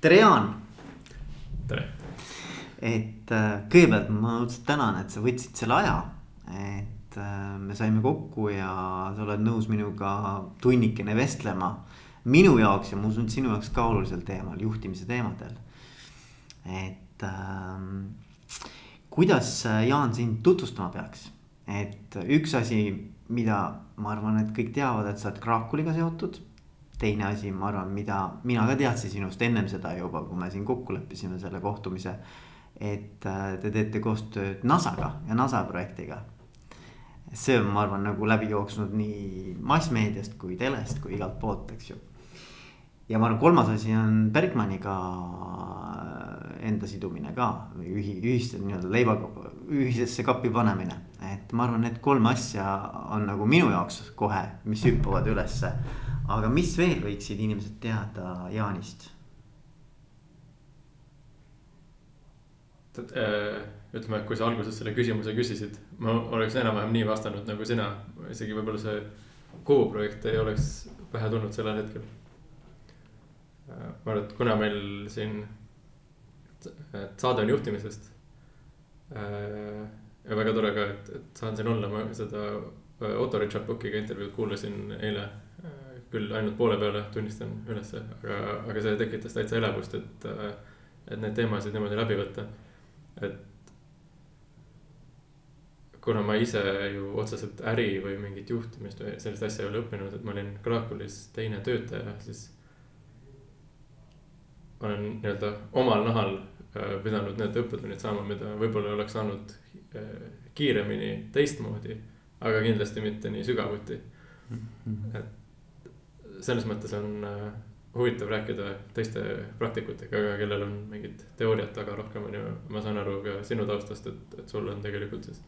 tere, Jaan. tere. et äh, kõigepealt ma õudselt tänan, et sa võtsid selle aja, et äh, me saime kokku ja sa oled nõus minuga tunnikene vestlema. minu jaoks ja ma usun, et sinu jaoks ka olulisel teemal, juhtimise teemadel. et äh, kuidas Jaan sind tutvustama peaks, et üks asi, mida ma arvan, et kõik teavad, et sa oled Kraakuliga seotud teine asi, ma arvan, mida mina ka teadsin sinust ennem seda juba, kui me siin kokku leppisime selle kohtumise. et äh, te teete koostööd NASA-ga ja NASA projektiga. see on, ma arvan, nagu läbi jooksnud nii massmeediast kui telest kui igalt poolt, eks ju. ja ma arvan, kolmas asi on Bergmaniga äh, enda sidumine ka või ühi-, ühiste nii-öelda leiva, ühisesse kappi panemine. et ma arvan, need kolm asja on nagu minu jaoks kohe, mis hüppavad ülesse aga mis veel võiksid inimesed teada Jaanist? Äh, ütleme, kui sa alguses selle küsimuse küsisid, ma oleks enam-vähem nii vastanud nagu sina, isegi võib-olla see Kuhu projekt ei oleks pähe tulnud sellel hetkel. Äh, ma arvan, et kuna meil siin, saade on juhtimisest. Äh, ja väga tore ka, et, et saan siin olla, ma seda Otto Richard Bookiga intervjuud kuulasin eile küll ainult poole peale, tunnistan ülesse, aga, aga see tekitas täitsa elevust, et, et neid teemasid niimoodi läbi võtta. et kuna ma ise ju otseselt äri või mingit juhtimist või sellist asja ei ole õppinud, et ma olin Krakoulis teine töötaja, siis. olen nii-öelda omal nahal äh, pidanud need õppetunnid saama, mida võib-olla oleks saanud äh, kiiremini teistmoodi, aga kindlasti mitte nii sügavuti. Mhm. et selles mõttes on äh, huvitav rääkida teiste praktikutega, kellel on mingit teooriat taga rohkem, on ju. ma saan aru ka sinu taustast, et, et sul on tegelikult siis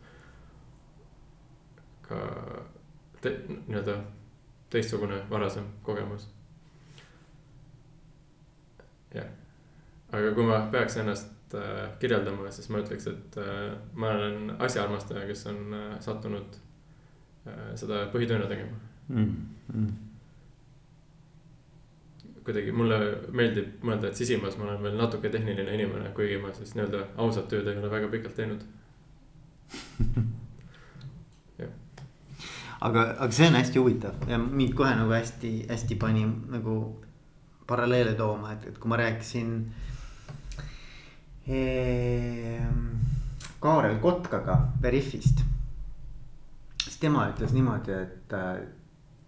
ka te, nii-öelda teistsugune varasem kogemus. jah, aga kui ma peaks ennast äh, kirjeldama, siis ma ütleks, et äh, ma olen asjaarmastaja, kes on äh, sattunud äh, seda põhitööna tegema mm. -hmm kuidagi mulle meeldib mõelda, et sisimas ma olen veel natuke tehniline inimene, kuigi ma siis nii-öelda ausat tööd ei ole väga pikalt teinud aga, aga see on hästi huvitav ja mind kohe nagu hästi-hästi pani nagu paralleele tooma, et, et kui ma rääkisin ee, Kaarel Kotkaga Veriffist. siis tema ütles niimoodi, et,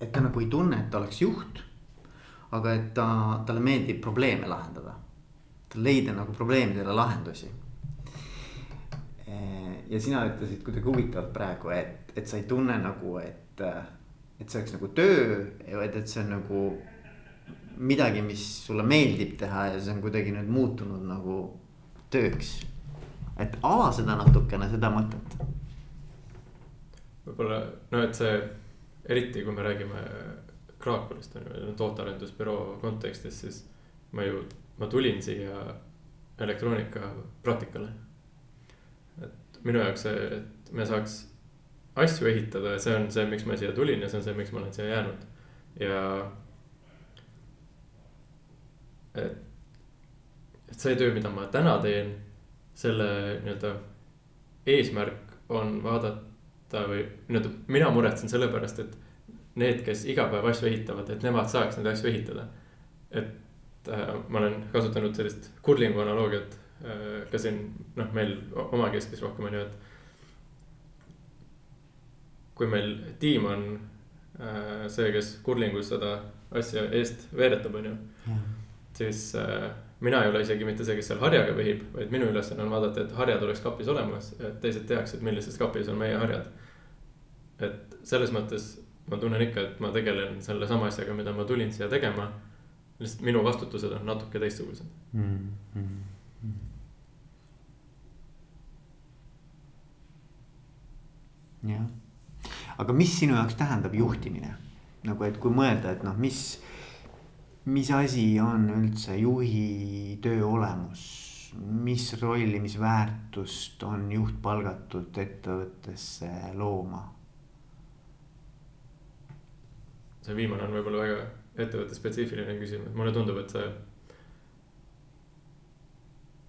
et ta nagu ei tunne, et ta oleks juht aga et ta, talle meeldib probleeme lahendada. leida nagu probleemidele lahendusi. ja sina ütlesid kuidagi huvitavalt praegu, et, et sa ei tunne nagu, et, et see oleks nagu töö, vaid et see on nagu midagi, mis sulle meeldib teha ja see on kuidagi nüüd muutunud nagu tööks. et ava seda natukene, seda mõtet. võib-olla no, et see eriti kui me räägime Krakowist on ju, tootearendusbüroo kontekstis, siis ma ju, ma tulin siia elektroonika praktikale. et minu jaoks see, et me saaks asju ehitada ja see on see, miks ma siia tulin ja see on see, miks ma olen siia jäänud ja. et, et see töö, mida ma täna teen, selle nii-öelda eesmärk on vaadata või nii-öelda mina muretsen selle pärast, et need, kes iga päev asju ehitavad, et nemad saaks neid asju ehitada. et äh, ma olen kasutanud sellist kurlingu analoogiat äh, ka siin noh, meil omakeskis rohkem on ju, et. kui meil tiim on äh, see, kes kurlingus seda asja eest veeretab, on ju. siis äh, mina ei ole isegi mitte see, kes seal harjaga vehib, vaid minu ülesanne on vaadata, et harjad oleks kapis olemas, et teised teaksid, millises kapis on meie harjad. et selles mõttes ma tunnen ikka, et ma tegelen sellesama asjaga, mida ma tulin siia tegema. lihtsalt minu vastutused on natuke teistsugused mm. -hmm. jah, aga mis sinu jaoks tähendab juhtimine? nagu, et kui mõelda, et noh, mis, mis asi on üldse juhi töö olemus? mis rolli, mis väärtust on juht palgatud ettevõttesse looma? See viimane on võib-olla väga ettevõtte spetsiifiline küsimus, mulle tundub, et see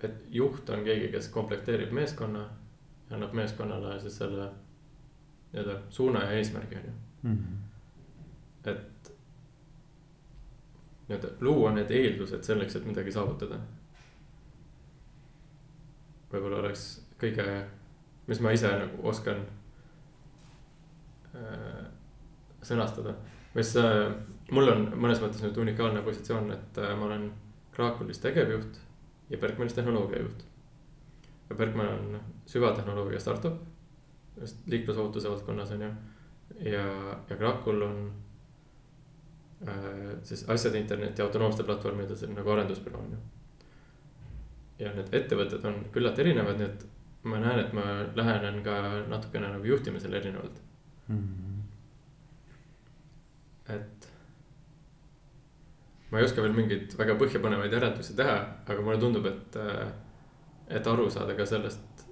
et juht on keegi, kes komplekteerib meeskonna ja annab meeskonnale siis selle nii-öelda suuna ja eesmärgi, on ju mm. -hmm. et nii-öelda luua need eeldused selleks, et midagi saavutada. võib-olla oleks kõige, mis ma ise nagu oskan äh, sõnastada, mis äh, mul on mõnes mõttes nüüd unikaalne positsioon, et äh, ma olen Krakoulis tegevjuht ja Bergmanis tehnoloogiajuht. ja Bergman on süvatehnoloogia startup, just liiklusohutuse valdkonnas on ju. ja, ja Krakul on äh, siis asjade interneti autonoomsete platvormide selline nagu arendusbüroo on ju. ja need ettevõtted on küllalt erinevad, nii et ma näen, et ma lähenen ka natukene nagu juhtimisele erinevalt mm. -hmm. Et ma ei oska veel mingeid väga põhjapanevaid järeldusi teha, aga mulle tundub, et, äh, et aru saada ka sellest.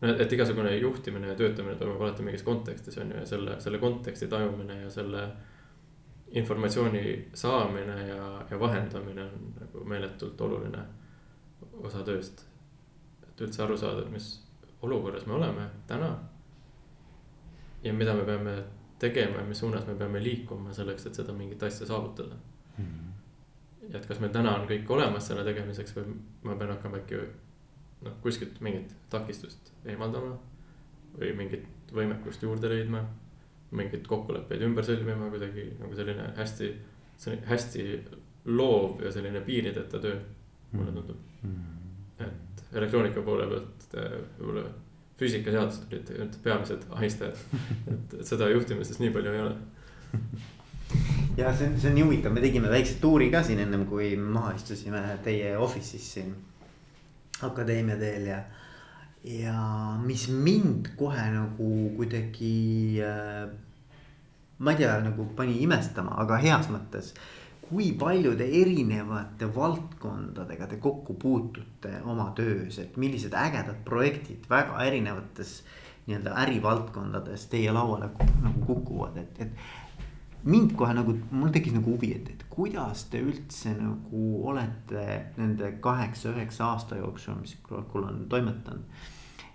no et igasugune juhtimine ja töötamine toimub alati mingis kontekstis on ju ja selle, selle konteksti tajumine ja selle informatsiooni saamine ja, ja vahendamine on nagu meeletult oluline osa tööst. et üldse aru saada, mis olukorras me oleme täna. ja mida me peame tegema ja mis suunas me peame liikuma selleks, et seda mingit asja saavutada. Mm.. et kas meil täna on kõik olemas selle tegemiseks või ma pean hakkama äkki noh, kuskilt mingit takistust eemaldama. või mingit võimekust juurde leidma, mingeid kokkuleppeid ümber sõlmima kuidagi nagu selline hästi, hästi loov ja selline piirideta töö, mulle tundub. Mm.. et elektroonika poole pealt võib-olla füüsikaseadused olid need peamised ahistajad, et seda juhtimises nii palju ei ole ja see see on nii huvitav, me tegime väikse tuuri ka siin ennem kui maha istusime teie office'is siin akadeemia teel ja. ja mis mind kohe nagu kuidagi äh,. ma ei tea, nagu pani imestama, aga heas mõttes. Kui paljude erinevate valdkondadega te kokku puutute oma töös, et millised ägedad projektid väga erinevates nii-öelda ärivaldkondades teie lauale nagu kukuvad, et, et mind kohe nagu, mul tekkis nagu huvi, et, et kuidas te üldse nagu olete nende kaheksa-üheksa aasta jooksul, mis Krakul on toimetanud.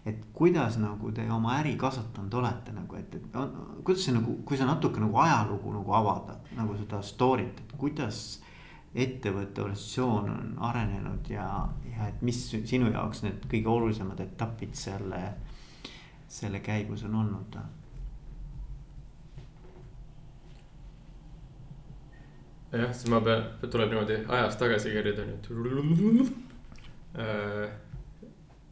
Et kuidas nagu te oma äri kasvatanud olete nagu, et, et on, kuidas see nagu, kui sa natuke nagu ajalugu nagu avada nagu seda story't, et kuidas ettevõtte organisatsioon on arenenud ja, ja et mis sinu jaoks need kõige olulisemad etapid selle, selle käigus on olnud jah, siis ma pean, tuleb niimoodi ajas tagasi kerida nüüd. Äh,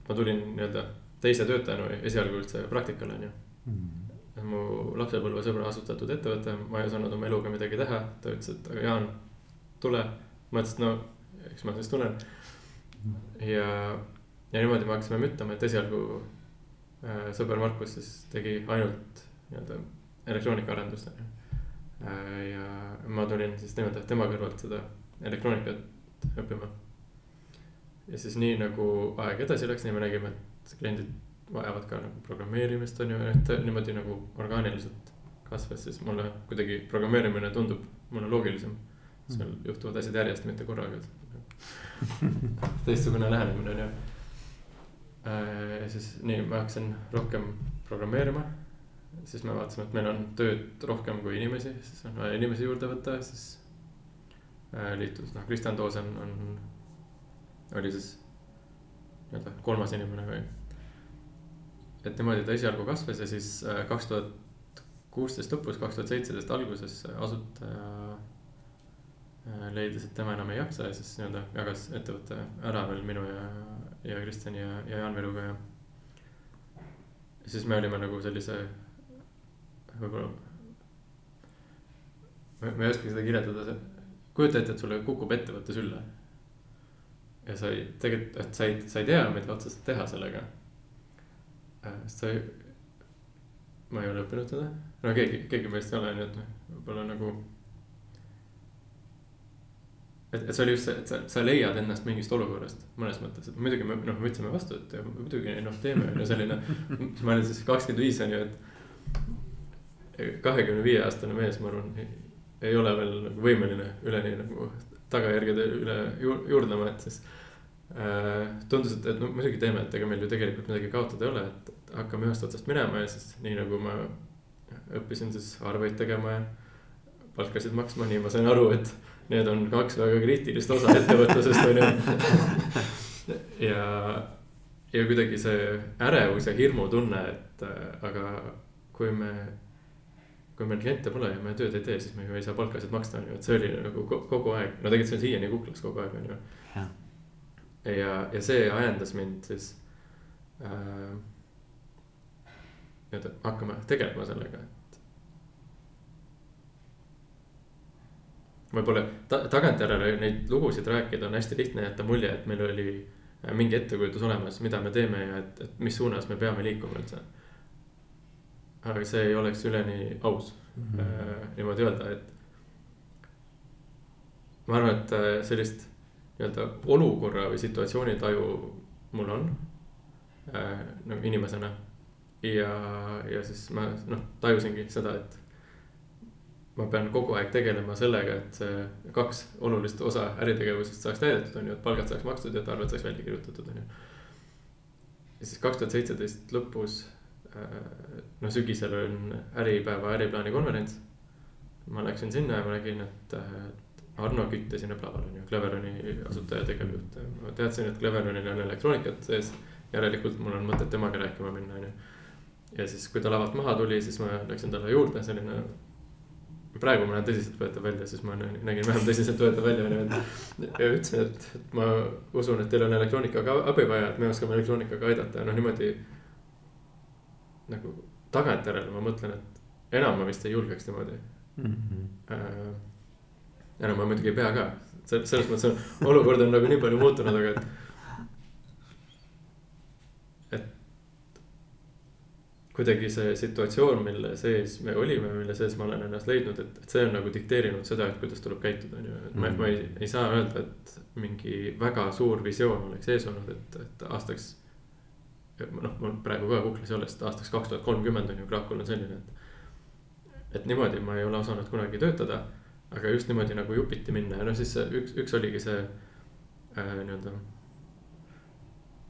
ma tulin nii-öelda teise töötajana esialgu üldse praktikale onju mm.. mu lapsepõlvesõbra asutatud ettevõte, ma ei osanud oma eluga midagi teha, ta ütles, et aga Jaan, tule. ma ütlesin, et no eks ma siis tulen. ja, ja niimoodi me hakkasime müttama, et esialgu äh, sõber Markus siis tegi ainult nii-öelda elektroonikaarendust onju Äh, ja ma tulin siis nii-öelda tema kõrvalt seda elektroonikat õppima. ja siis nii nagu aeg edasi läks, nii me nägime, et kliendid vajavad ka nagu programmeerimist on ju, et niimoodi nagu orgaaniliselt kasvas, siis mulle kuidagi programmeerimine tundub mulle loogilisem. seal juhtuvad asjad järjest, mitte korraga teistsugune lähenemine on ju. Äh, ja siis nii, ma hakkasin rohkem programmeerima siis me vaatasime, et meil on tööd rohkem kui inimesi, siis on vaja inimesi juurde võtta, siis äh, liitus, noh, Kristjan Toosen on, oli siis nii-öelda kolmas inimene või. et niimoodi ta esialgu kasvas ja siis äh, kaks tuhat kuusteist lõpus, kaks tuhat seitseteist alguses asutaja äh, leidis, et tema enam ei jaksa ja siis nii-öelda jagas ettevõtte ära veel minu ja, ja Kristjani ja, ja Jaan Viruga ja. siis me olime nagu sellise võib-olla. ma, ei oska seda kirjeldada, kujuta ette, et sulle kukub ettevõte sülle. Ja sa ei, tegelikult, et sa ei, sa ei tea, mida otseselt teha sellega. Äh, sest sa ei, ma ei ole õppinud seda, no keegi, keegi meist ei ole, nii et noh, võib-olla nagu et, et see oli just see, et sa, sa leiad ennast mingist olukorrast mõnes mõttes, et muidugi me noh, võtsime vastu, et muidugi noh, teeme on ju selline. ma olin siis kakskümmend viis on ju, et kahekümne viie aastane mees, ma arvan, ei ole veel nagu võimeline üleni nagu tagajärgede üle juurdlema, et siis äh, tundus, et, et no muidugi teeme, et ega meil ju tegelikult midagi kaotada ei ole, et hakkame ühest otsast minema ja siis nii nagu ma õppisin siis arveid tegema ja palkasid maksma, nii ma sain aru, et need on kaks väga kriitilist osa ettevõtlusest on ju. ja, ja kuidagi see ärevus ja hirmutunne, et aga kui me kui meil kliente pole ja me tööd ei tee, siis me ju ei saa palkasid maksta, on ju, et see oli nagu kogu aeg, no tegelikult see on siiani kuklas kogu aeg, on ju. ja, ja see ajendas mind siis äh, nii-öelda hakkama tegelema sellega, et. võib-olla ta, tagantjärele neid lugusid rääkida on hästi lihtne jätta mulje, et meil oli mingi ettekujutus olemas, mida me teeme ja et, et mis suunas me peame liikuma üldse aga see ei oleks üleni aus mm -hmm. niimoodi öelda, et. ma arvan, et äh, sellist nii-öelda olukorra või situatsiooni taju mul on äh, nagu inimesena. ja, ja siis ma noh, tajusingi seda, et ma pean kogu aeg tegelema sellega, et kaks olulist osa äritegevusest saaks täidetud, on ju, et palgad saaks makstud ja et arved saaks välja kirjutatud, on ju. ja siis kaks tuhat seitseteist lõpus noh, sügisel on Äripäeva äriplaani konverents. ma läksin sinna ja ma nägin, et Arno Kütt esineb laval, on ju, Cleveroni asutaja tegevjuht. ma teadsin, et Cleveronil on elektroonikat sees, järelikult mul on mõtet temaga rääkima minna, on ju. ja siis, kui ta lavalt maha tuli, siis ma läksin talle juurde, selline praegu ma näen tõsiseltvõetav välja, siis ma nägin vähem tõsiseltvõetav välja, onju. ja ütlesin, et ma usun, et teil on elektroonikaga abi vaja, et me oskame elektroonikaga aidata ja noh, niimoodi nagu tagantjärele ma mõtlen, et enam ma vist ei julgeks niimoodi mm. -hmm. Enam ma muidugi ei pea ka, selles mõttes on olukord on nagu nii palju muutunud, aga et. et kuidagi see situatsioon, mille sees me olime, mille sees ma olen ennast leidnud, et, et see on nagu dikteerinud seda, et kuidas tuleb käituda, on ju. et ma, ma ei, ei saa öelda, et mingi väga suur visioon oleks ees olnud, et, et aastaks noh, mul praegu ka kuklas ei ole, sest aastaks kaks tuhat kolmkümmend on ju Krakul on selline, et. et niimoodi ma ei ole osanud kunagi töötada, aga just niimoodi nagu jupiti minna ja noh, siis üks, üks oligi see äh, nii-öelda.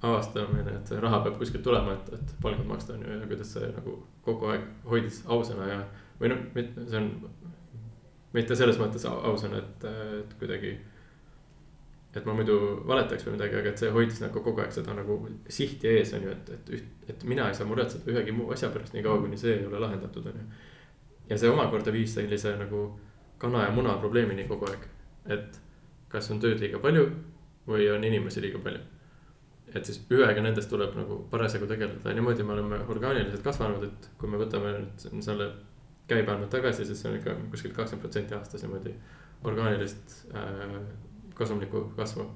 avastamine, et raha peab kuskilt tulema, et, et palgad maksta on ju ja kuidas see nagu kogu aeg hoidis ausana ja. või noh, see on mitte selles mõttes ausana, et, et kuidagi et ma muidu valetaks või midagi, aga et see hoidis nagu kogu aeg seda nagu sihti ees, on ju, et, et üht, et mina ei saa muretseda ühegi muu asja pärast, niikaua kuni see ei ole lahendatud, on ju. ja see omakorda viis sellise nagu kana ja muna probleemini kogu aeg, et kas on tööd liiga palju või on inimesi liiga palju. et siis ühega nendest tuleb nagu parasjagu tegeleda niimoodi me oleme orgaaniliselt kasvanud, et kui me võtame nüüd selle käibe andmed tagasi, siis see on ikka kuskil kakskümmend protsenti aastas niimoodi orgaanilist äh, kasumlikku kasvu.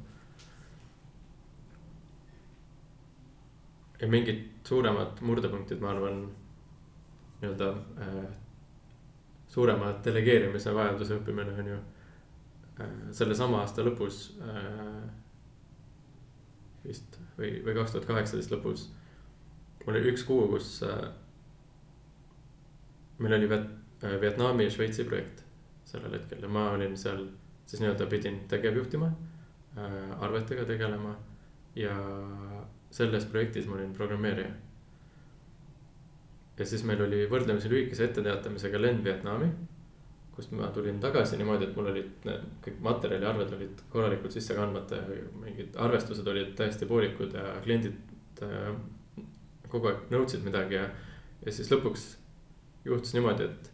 ja mingid suuremad murdepunktid, ma arvan, nii-öelda äh, suurema delegeerimise vajaduse õppimine on ju äh, sellesama aasta lõpus äh,. vist või, või kaks tuhat kaheksateist lõpus. mul oli üks kuu, kus äh, meil oli Viet, äh, Vietnami ja Šveitsi projekt sellel hetkel ja ma olin seal siis nii-öelda pidin tegevjuhtima äh,, arvetega tegelema ja selles projektis ma olin programmeerija. ja siis meil oli võrdlemisi lühikese etteteatamisega lend Vietnami, kust ma tulin tagasi niimoodi, et mul olid need kõik materjaliarved olid korralikult sisse kandmata ja mingid arvestused olid täiesti poolikud ja kliendid äh, kogu aeg nõudsid midagi ja, ja siis lõpuks juhtus niimoodi, et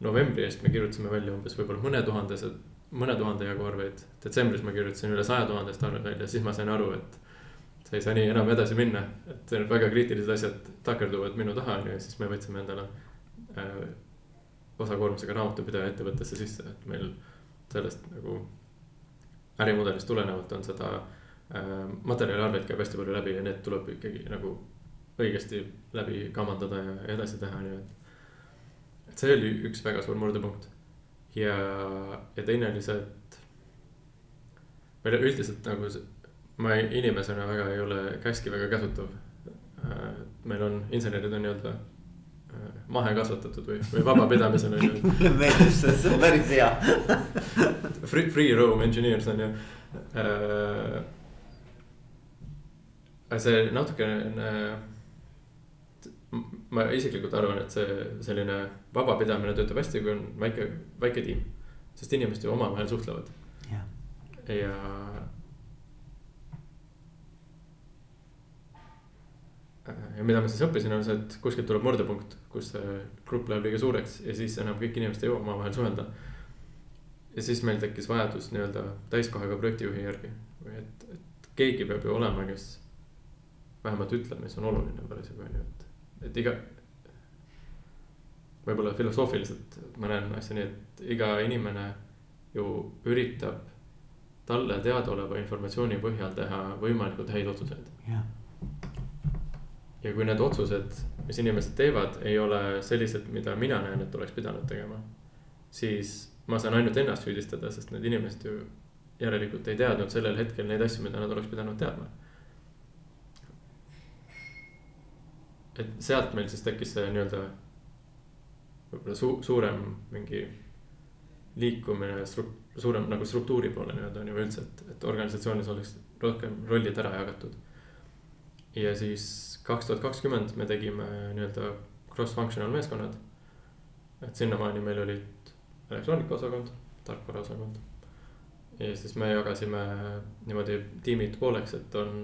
novembri eest me kirjutasime välja umbes võib-olla mõnetuhandesed mõne tuhande jagu arveid. detsembris ma kirjutasin üle saja tuhandest arved välja, siis ma sain aru, et see ei saa nii enam edasi minna. et väga kriitilised asjad takerduvad minu taha, on ju, ja siis me võtsime endale äh, osakoormusega raamatupidaja ettevõttesse sisse, et meil sellest nagu ärimudelist tulenevalt on seda äh, materjaliarveid käib hästi palju läbi ja need tuleb ikkagi nagu õigesti läbi kamandada ja edasi teha, nii et. et see oli üks väga suur murdepunkt ja, ja teine oli see, et. meil üldiselt nagu ma inimesena väga ei ole käski väga käsutav. Äh, meil on, insenerid on nii-öelda äh, mahekasvatatud või, või vabapidamisel on ju. mulle meeldib see, see on päris hea Free, free roam engineers on ju. Äh, see natukene. Ma isiklikult arvan, et see selline vabapidamine töötab hästi, kui on väike, väike tiim. sest inimesed ju omavahel suhtlevad. ja, ja ja mida ma siis õppisin, on see, et kuskilt tuleb murdepunkt, kus see grupp läheb liiga suureks ja siis enam kõik inimesed ei jõua omavahel suhelda. ja siis meil tekkis vajadus nii-öelda täiskohaga projektijuhi järgi või et, et keegi peab ju olema, kes vähemalt ütleb, mis on oluline parasjagu on ju, et, iga. võib-olla filosoofiliselt ma näen asja nii, et iga inimene ju üritab talle teadaoleva informatsiooni põhjal teha võimalikult häid otsuseid yeah.. ja kui need otsused, mis inimesed teevad, ei ole sellised, mida mina näen, et oleks pidanud tegema. siis ma saan ainult ennast süüdistada, sest need inimesed ju järelikult ei teadnud sellel hetkel neid asju, mida nad oleks pidanud teadma et sealt meil siis tekkis see nii-öelda võib-olla su-, suurem mingi liikumine stru-, suurem nagu struktuuri poole nii-öelda on ju üldse, et, et organisatsioonis oleks rohkem rollid ära jagatud. ja siis kaks tuhat kakskümmend me tegime nii-öelda cross-functional meeskonnad. et sinnamaani meil olid elektroonikaosakond, tarkvaraosakond. ja siis me jagasime niimoodi tiimid pooleks, et on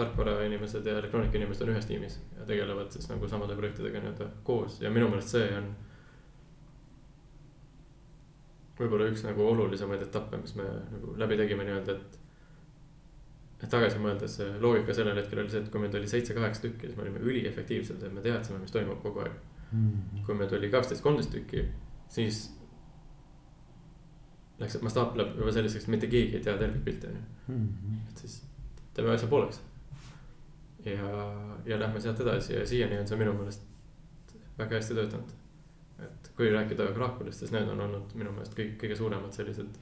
tarkvarainimesed ja elektroonikainimesed on ühes tiimis ja tegelevad siis nagu samade projektidega nii-öelda koos ja minu meelest see on. võib-olla üks nagu olulisemaid etappe, mis me nagu läbi tegime nii-öelda, et. et tagasi mõeldes loogika sellel hetkel oli see, et kui meid oli seitse-kaheksa tükki, siis me olime üliefektiivsed, et me teadsime, mis toimub kogu aeg mm. kui meid oli kaksteist, kolmteist tükki, siis. Läks mastaap läheb juba selliseks, mitte keegi ei tea tervet pilti on ju, mhm. et siis teeme asja pooleks ja, ja lähme sealt edasi ja siiani on see minu meelest väga hästi töötanud. et kui rääkida Kraakulist, siis need on olnud minu meelest kõik kõige suuremad sellised.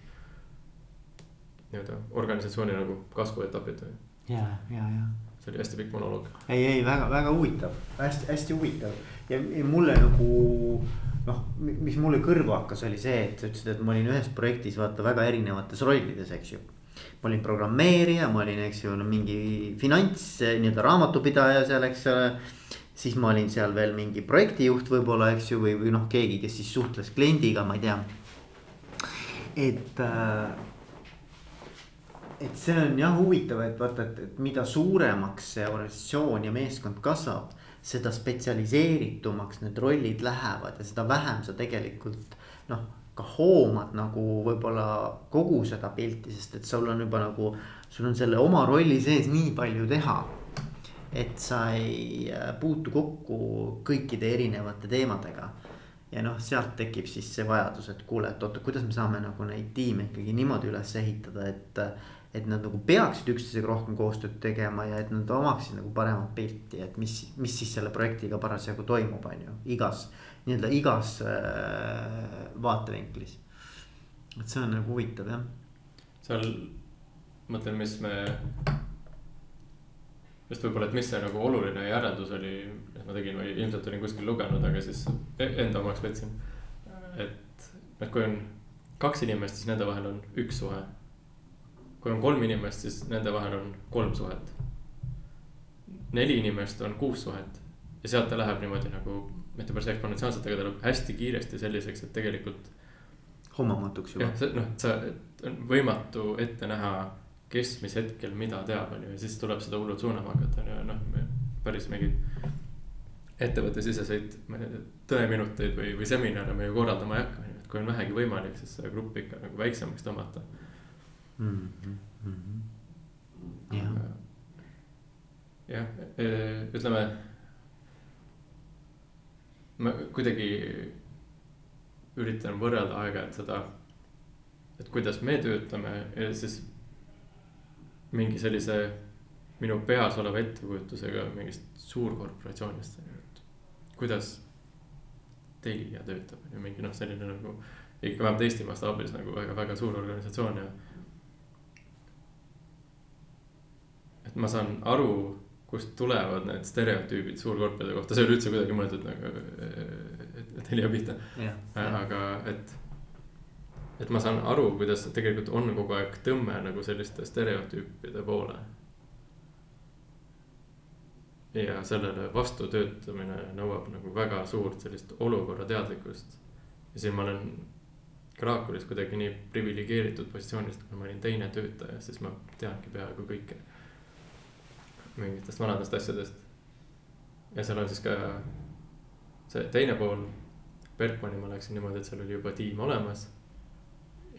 nii-öelda organisatsiooni nagu kasvuetapid või. ja, ja, ja. see oli hästi pikk monoloog. ei, ei väga, väga huvitav, hästi, hästi huvitav ja, ja mulle nagu noh, mis mulle kõrva hakkas, oli see, et sa ütlesid, et ma olin ühes projektis vaata väga erinevates rollides, eks ju ma olin programmeerija, ma olin, eks ju, mingi finants nii-öelda raamatupidaja seal, eks ole. siis ma olin seal veel mingi projektijuht võib-olla, eks ju, või, või noh, keegi, kes siis suhtles kliendiga, ma ei tea. et äh, et see on jah huvitav, et vaata, et, et mida suuremaks see organisatsioon ja meeskond kasvab, seda spetsialiseeritumaks need rollid lähevad ja seda vähem sa tegelikult noh ka hoomad nagu võib-olla kogu seda pilti, sest et sul on juba nagu, sul on selle oma rolli sees nii palju teha. et sa ei äh, puutu kokku kõikide erinevate teemadega. ja noh, sealt tekib siis see vajadus, et kuule, et oota, kuidas me saame nagu neid tiime ikkagi niimoodi üles ehitada, et. et nad nagu peaksid üksteisega rohkem koostööd tegema ja et nad omaksid nagu paremat pilti, et mis, mis siis selle projektiga parasjagu toimub, on ju, igas nii-öelda igas äh, vaatevinklis. et see on nagu huvitav jah. seal mõtlen, mis me. just võib-olla, et mis see nagu oluline järeldus oli, mis ma tegin või ilmselt olin kuskil lugenud, aga siis e-, enda omaks võtsin. et, et kui on kaks inimest, siis nende vahel on üks suhe. kui on kolm inimest, siis nende vahel on kolm suhet. neli inimest on kuus suhet ja sealt ta läheb niimoodi nagu päris eksponentsiaalselt, aga ta läheb hästi kiiresti selliseks, et tegelikult. hoomamatuks juba. jah, noh, sa, on võimatu ette näha, kes mis hetkel mida teab, on ju, ja siis tuleb seda hullult suunama hakata, on ju, noh, päris mingeid. ettevõttesiseseid, tõeminuteid või, või seminare me ju korraldama ei hakka, on ju, et kui on vähegi võimalik, siis seda gruppi ikka nagu väiksemaks tõmmata mm. -hmm. jah, jah, ütleme ma kuidagi üritan võrrelda aeg-ajalt seda, et kuidas me töötame ja siis mingi sellise minu peas oleva ettekujutusega mingist suurkorporatsioonist. kuidas Telia töötab, on ju mingi noh, selline nagu ikka vähemalt Eesti mastaabis nagu väga-väga suur organisatsioon ja. et ma saan aru kust tulevad need stereotüübid suurkorpide kohta, see ei ole üldse kuidagi mõeldud nagu, et, et Helja pihta. aga et, et ma saan aru, kuidas tegelikult on kogu aeg tõmme nagu selliste stereotüüpide poole. ja sellele vastu töötamine nõuab nagu väga suurt sellist olukorra teadlikkust. ja siin ma olen Krakowis kuidagi nii priviligeeritud positsioonist, kuna ma olin teine töötaja, siis ma teangi peaaegu kõike. Mingitest vanadest asjadest. ja seal on siis ka see teine pool. Bergmani ma läksin niimoodi, et seal oli juba tiim olemas.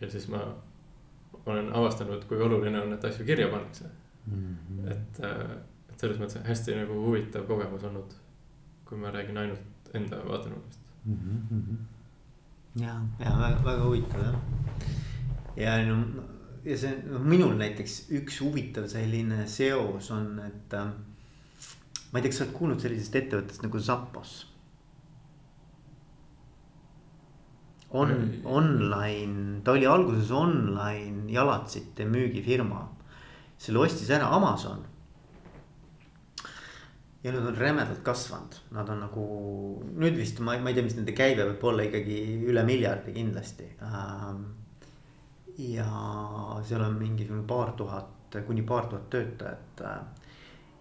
ja siis ma olen avastanud, kui oluline on, et asju kirja pannakse mm. -hmm. et äh, et selles mõttes hästi nagu huvitav kogemus olnud, kui ma räägin ainult enda vaatenurgast mm. -hmm. ja, ja väga, väga huvitav jah. ja no ja see noh, minul näiteks üks huvitav selline seos on, et äh, ma ei tea, kas sa oled kuulnud sellisest ettevõttest nagu Zappos? on online, ta oli alguses online jalatsite müügifirma. selle ostis ära Amazon ja nad on rämedalt kasvanud, nad on nagu nüüd vist ma, ma ei tea, mis nende käive võib olla ikkagi üle miljardi kindlasti. Ähm, ja seal on mingisugune paar tuhat kuni paar tuhat töötajat.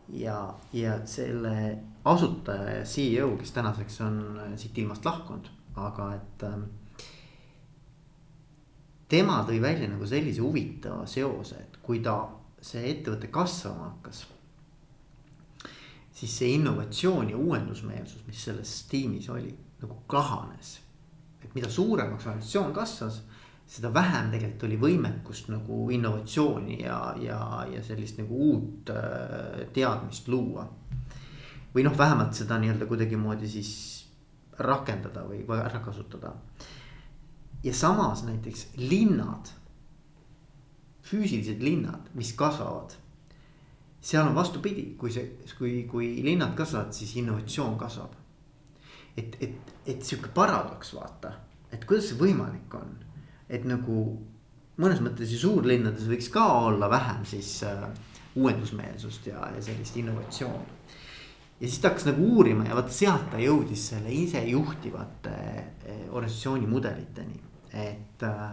Ja, ja selle asutaja ja CEO, kes tänaseks on siit ilmast lahkunud, aga et. Ähm, tema tõi välja nagu sellise huvitava seose, et kui ta, see ettevõte kasvama hakkas siis see innovatsioon ja uuendusmeelsus, mis selles tiimis oli, nagu kahanes. et mida suuremaks organisatsioon kasvas, seda vähem tegelikult oli võimekust nagu innovatsiooni ja, ja, ja sellist nagu uut äh, teadmist luua. või noh, vähemalt seda nii-öelda kuidagimoodi siis rakendada või ära kasutada. ja samas näiteks linnad, füüsilised linnad, mis kasvavad seal on vastupidi, kui see, kui, kui linnad kasvavad, siis innovatsioon kasvab. et, et, et sihuke paradoks, vaata, et kuidas see võimalik on, et nagu mõnes mõttes ju suurlinnades võiks ka olla vähem siis äh, uuendusmeelsust ja, ja sellist innovatsiooni. ja siis ta hakkas nagu uurima ja vaata sealt ta jõudis selle isejuhtivate äh, organisatsiooni mudeliteni, et äh,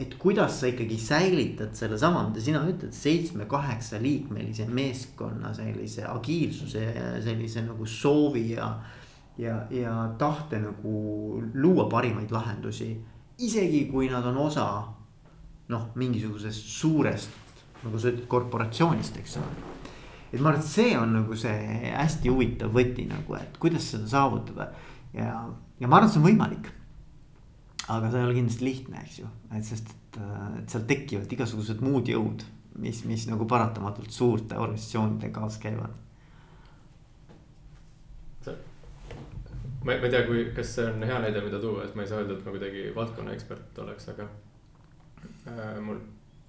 et kuidas sa ikkagi säilitad sellesama, mida sina ütled, seitsme-kaheksa liikmelise meeskonna sellise agiilsuse, sellise nagu soovi ja. ja, ja tahte nagu luua parimaid lahendusi, isegi kui nad on osa noh, mingisugusest suurest, nagu sa ütled, korporatsioonist, eks ole. Et ma arvan, et see on nagu see hästi huvitav võti nagu, et kuidas seda saavutada. Ja, ja ma arvan, et see on võimalik. Aga see ei ole kindlasti lihtne, eks ju, et sest, et, et seal tekivad igasugused muud jõud, mis, mis nagu paratamatult suurte organisatsioonide kaasas käivad. Ma, ma ei tea, kui, kas see on hea näide, mida tuua, et ma ei saa öelda, et ma kuidagi valdkonna ekspert oleks, aga äh, mul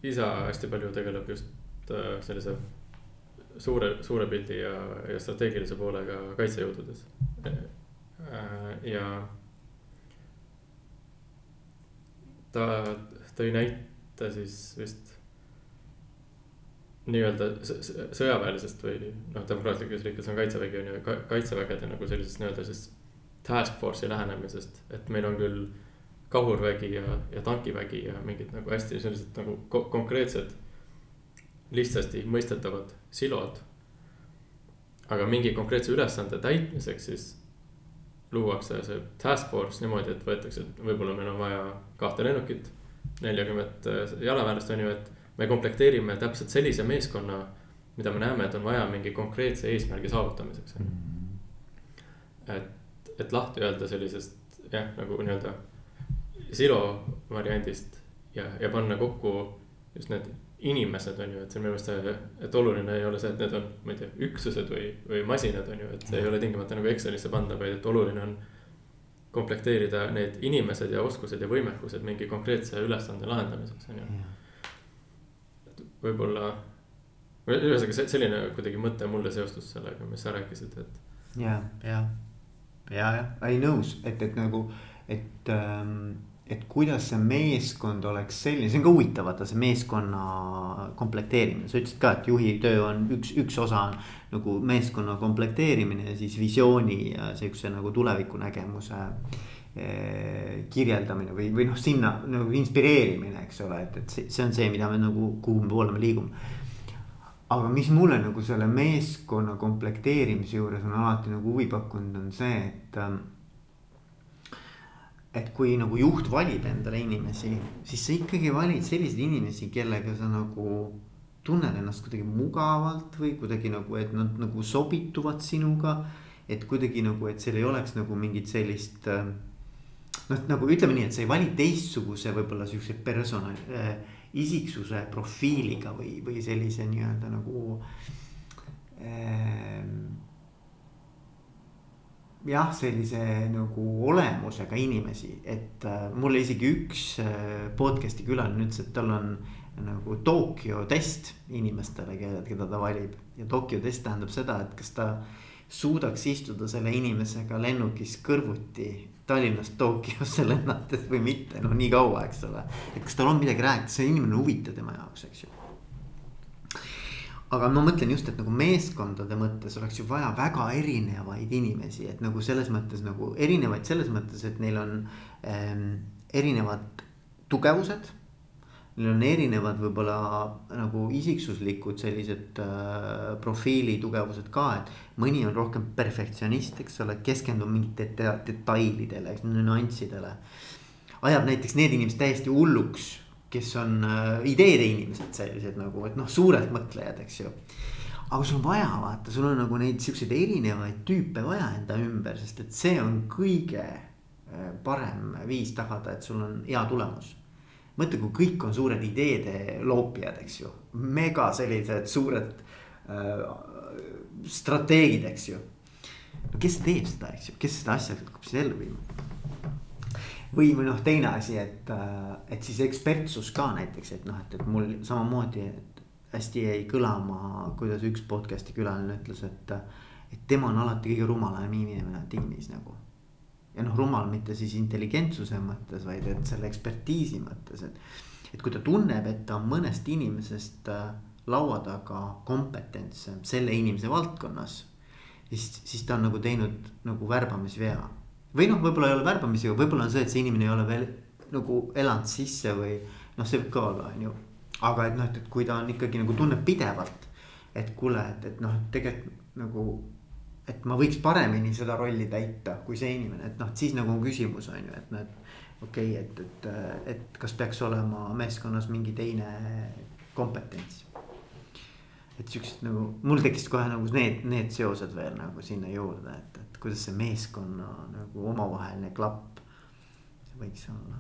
isa hästi palju tegeleb just äh, sellise suure, suure pildi ja, ja strateegilise poolega kaitsejõududes äh,. ja ta tõi näite siis vist nii-öelda sõjaväelisest või noh, demokraatlikes riikides on kaitsevägi on ju ka, kaitsevägede nagu sellisest nii-öelda siis task force'i lähenemisest, et meil on küll kahurvägi ja, ja tankivägi ja mingid nagu hästi sellised nagu ko konkreetsed, lihtsasti mõistetavad silod. aga mingi konkreetse ülesande täitmiseks siis luuakse see task force niimoodi, et võetakse, et võib-olla meil on vaja kahte lennukit, neljakümmet äh, jalaväelast on ju, et me komplekteerime täpselt sellise meeskonna, mida me näeme, et on vaja mingi konkreetse eesmärgi saavutamiseks, ju. et, et lahti öelda sellisest jah, nagu nii-öelda silo variandist ja, ja panna kokku just need inimesed on ju, et see on minu meelest, et oluline ei ole see, et need on, ma ei tea, üksused või, või masinad on ju, et see ei ole tingimata nagu Excelisse panna, vaid et oluline on. komplekteerida need inimesed ja oskused ja võimekused mingi konkreetse ülesande lahendamiseks on ju. võib-olla, ühesõnaga selline kuidagi mõte mulle seostus sellega, mis sa rääkisid, et. ja, ja, ja, jah, ei nõus, et, et nagu, et ähm et kuidas see meeskond oleks selline, see on ka huvitav, vaata see meeskonna komplekteerimine, sa ütlesid ka, et juhi töö on üks, üks osa on nagu meeskonna komplekteerimine ja siis visiooni ja sihukese nagu tulevikunägemuse eh, kirjeldamine või, või noh, sinna nagu inspireerimine, eks ole, et, et see, see on see, mida me nagu, kuhu me poole me liigume. Aga mis mulle nagu selle meeskonna komplekteerimise juures on alati nagu huvi pakkunud, on see, et ähm, et kui nagu juht valib endale inimesi, siis sa ikkagi valid selliseid inimesi, kellega sa nagu tunned ennast kuidagi mugavalt või kuidagi nagu, et nad nagu sobituvad sinuga. et kuidagi nagu, et seal ei oleks nagu mingit sellist äh, noh, nagu ütleme nii, et sa ei vali teistsuguse võib-olla siukse persona äh,, isiksuse profiiliga või, või sellise nii-öelda nagu äh, jah, sellise nagu olemusega inimesi, et äh, mulle isegi üks äh, podcast'i külaline ütles, et tal on nagu Tokyo test inimestele, keda ta valib. ja Tokyo test tähendab seda, et kas ta suudaks istuda selle inimesega lennukis kõrvuti Tallinnast Tokyosse lennates või mitte, noh nii kaua, eks ole. et kas tal on midagi rääkida, see inimene on huvitav tema jaoks, eks ju aga ma mõtlen just, et nagu meeskondade mõttes oleks ju vaja väga erinevaid inimesi, et nagu selles mõttes nagu erinevaid selles mõttes, et neil on ähm, erinevad tugevused. Neil on erinevad võib-olla nagu isiksuslikud sellised äh, profiili tugevused ka, et mõni on rohkem perfektsionist, eks ole, keskendub mingitele detailidele, nüanssidele. ajab näiteks need inimesed täiesti hulluks kes on äh, ideede inimesed sellised nagu, et noh, suured mõtlejad, eks ju. aga sul on vaja vaata, sul on nagu neid siukseid erinevaid tüüpe vaja enda ümber, sest et see on kõige äh, parem viis tagada, et sul on hea tulemus. Mõtle, kui kõik on suured ideede loopijad, eks ju, mega sellised suured äh, strateegid, eks ju. no kes teeb seda, eks ju, kes seda asja hakkab siis ellu viima? või, või noh, teine asi, et, äh, et siis ekspertsus ka näiteks, et noh, et, et mul samamoodi, et hästi jäi kõlama, kuidas üks podcast'i külaline ütles, et. et tema on alati kõige rumalam inimene tiimis nagu. Ja noh, rumal mitte siis intelligentsuse mõttes, vaid et selle ekspertiisi mõttes, et. et kui ta tunneb, et ta on mõnest inimesest äh, laua taga kompetentsem selle inimese valdkonnas. siis, siis ta on nagu teinud nagu värbamisvea või noh, võib-olla ei ole värbamisega, võib-olla on see, et see inimene ei ole veel nagu elanud sisse või noh, see võib ka olla, on ju. aga et noh, et, et kui ta on ikkagi nagu tunneb pidevalt, et kuule, et, et noh, tegelikult nagu. Et ma võiks paremini seda rolli täita kui see inimene, et noh, siis nagu on küsimus on ju, et noh, et okei okay,, et, et, et kas peaks olema meeskonnas mingi teine kompetents et siuksed nagu, mul tekkis kohe nagu need, need seosed veel nagu sinna juurde, et, et kuidas see meeskonna nagu omavaheline klapp võiks olla.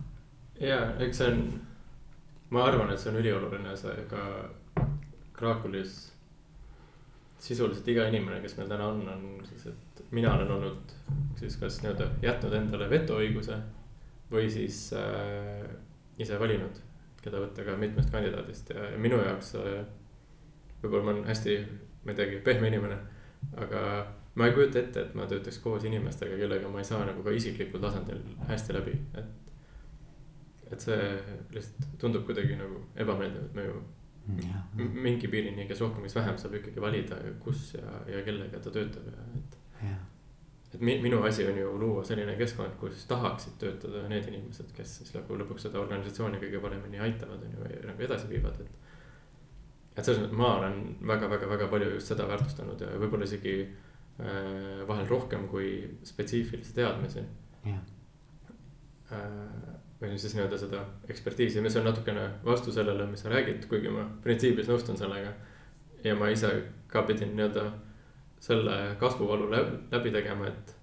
ja eks see on, ma arvan, et see on ülioluline, see ka Krakoulis sisuliselt iga inimene, kes meil täna on, on siis, et mina olen olnud siis kas nii-öelda jätnud endale vetoõiguse või siis äh, ise valinud, keda võtta ka mitmest kandidaadist ja, ja minu jaoks äh, võib-olla ma olen hästi, ma ei teagi, pehme inimene, aga ma ei kujuta ette, et ma töötaks koos inimestega, kellega ma ei saa nagu ka isiklikul tasandil hästi läbi, et. et see lihtsalt tundub kuidagi nagu ebameeldiv, et me ju. Mingi piirini, kes rohkem, kes vähem saab ikkagi valida, kus ja, ja kellega ta töötab ja et. et minu asi on ju luua selline keskkond, kus tahaksid töötada need inimesed, kes siis nagu lõpuks seda organisatsiooni kõige paremini aitavad, on ju, nagu edasi viivad, et et selles mõttes ma olen väga-väga-väga palju just seda väärtustanud ja võib-olla isegi äh, vahel rohkem kui spetsiifilisi teadmisi. Yeah.. Äh, või siis nii-öelda seda ekspertiisi, mis on natukene vastu sellele, mis sa räägid, kuigi ma printsiibis nõustun sellega. ja ma ise ka pidin nii-öelda selle kasvuvalu läbi tegema, et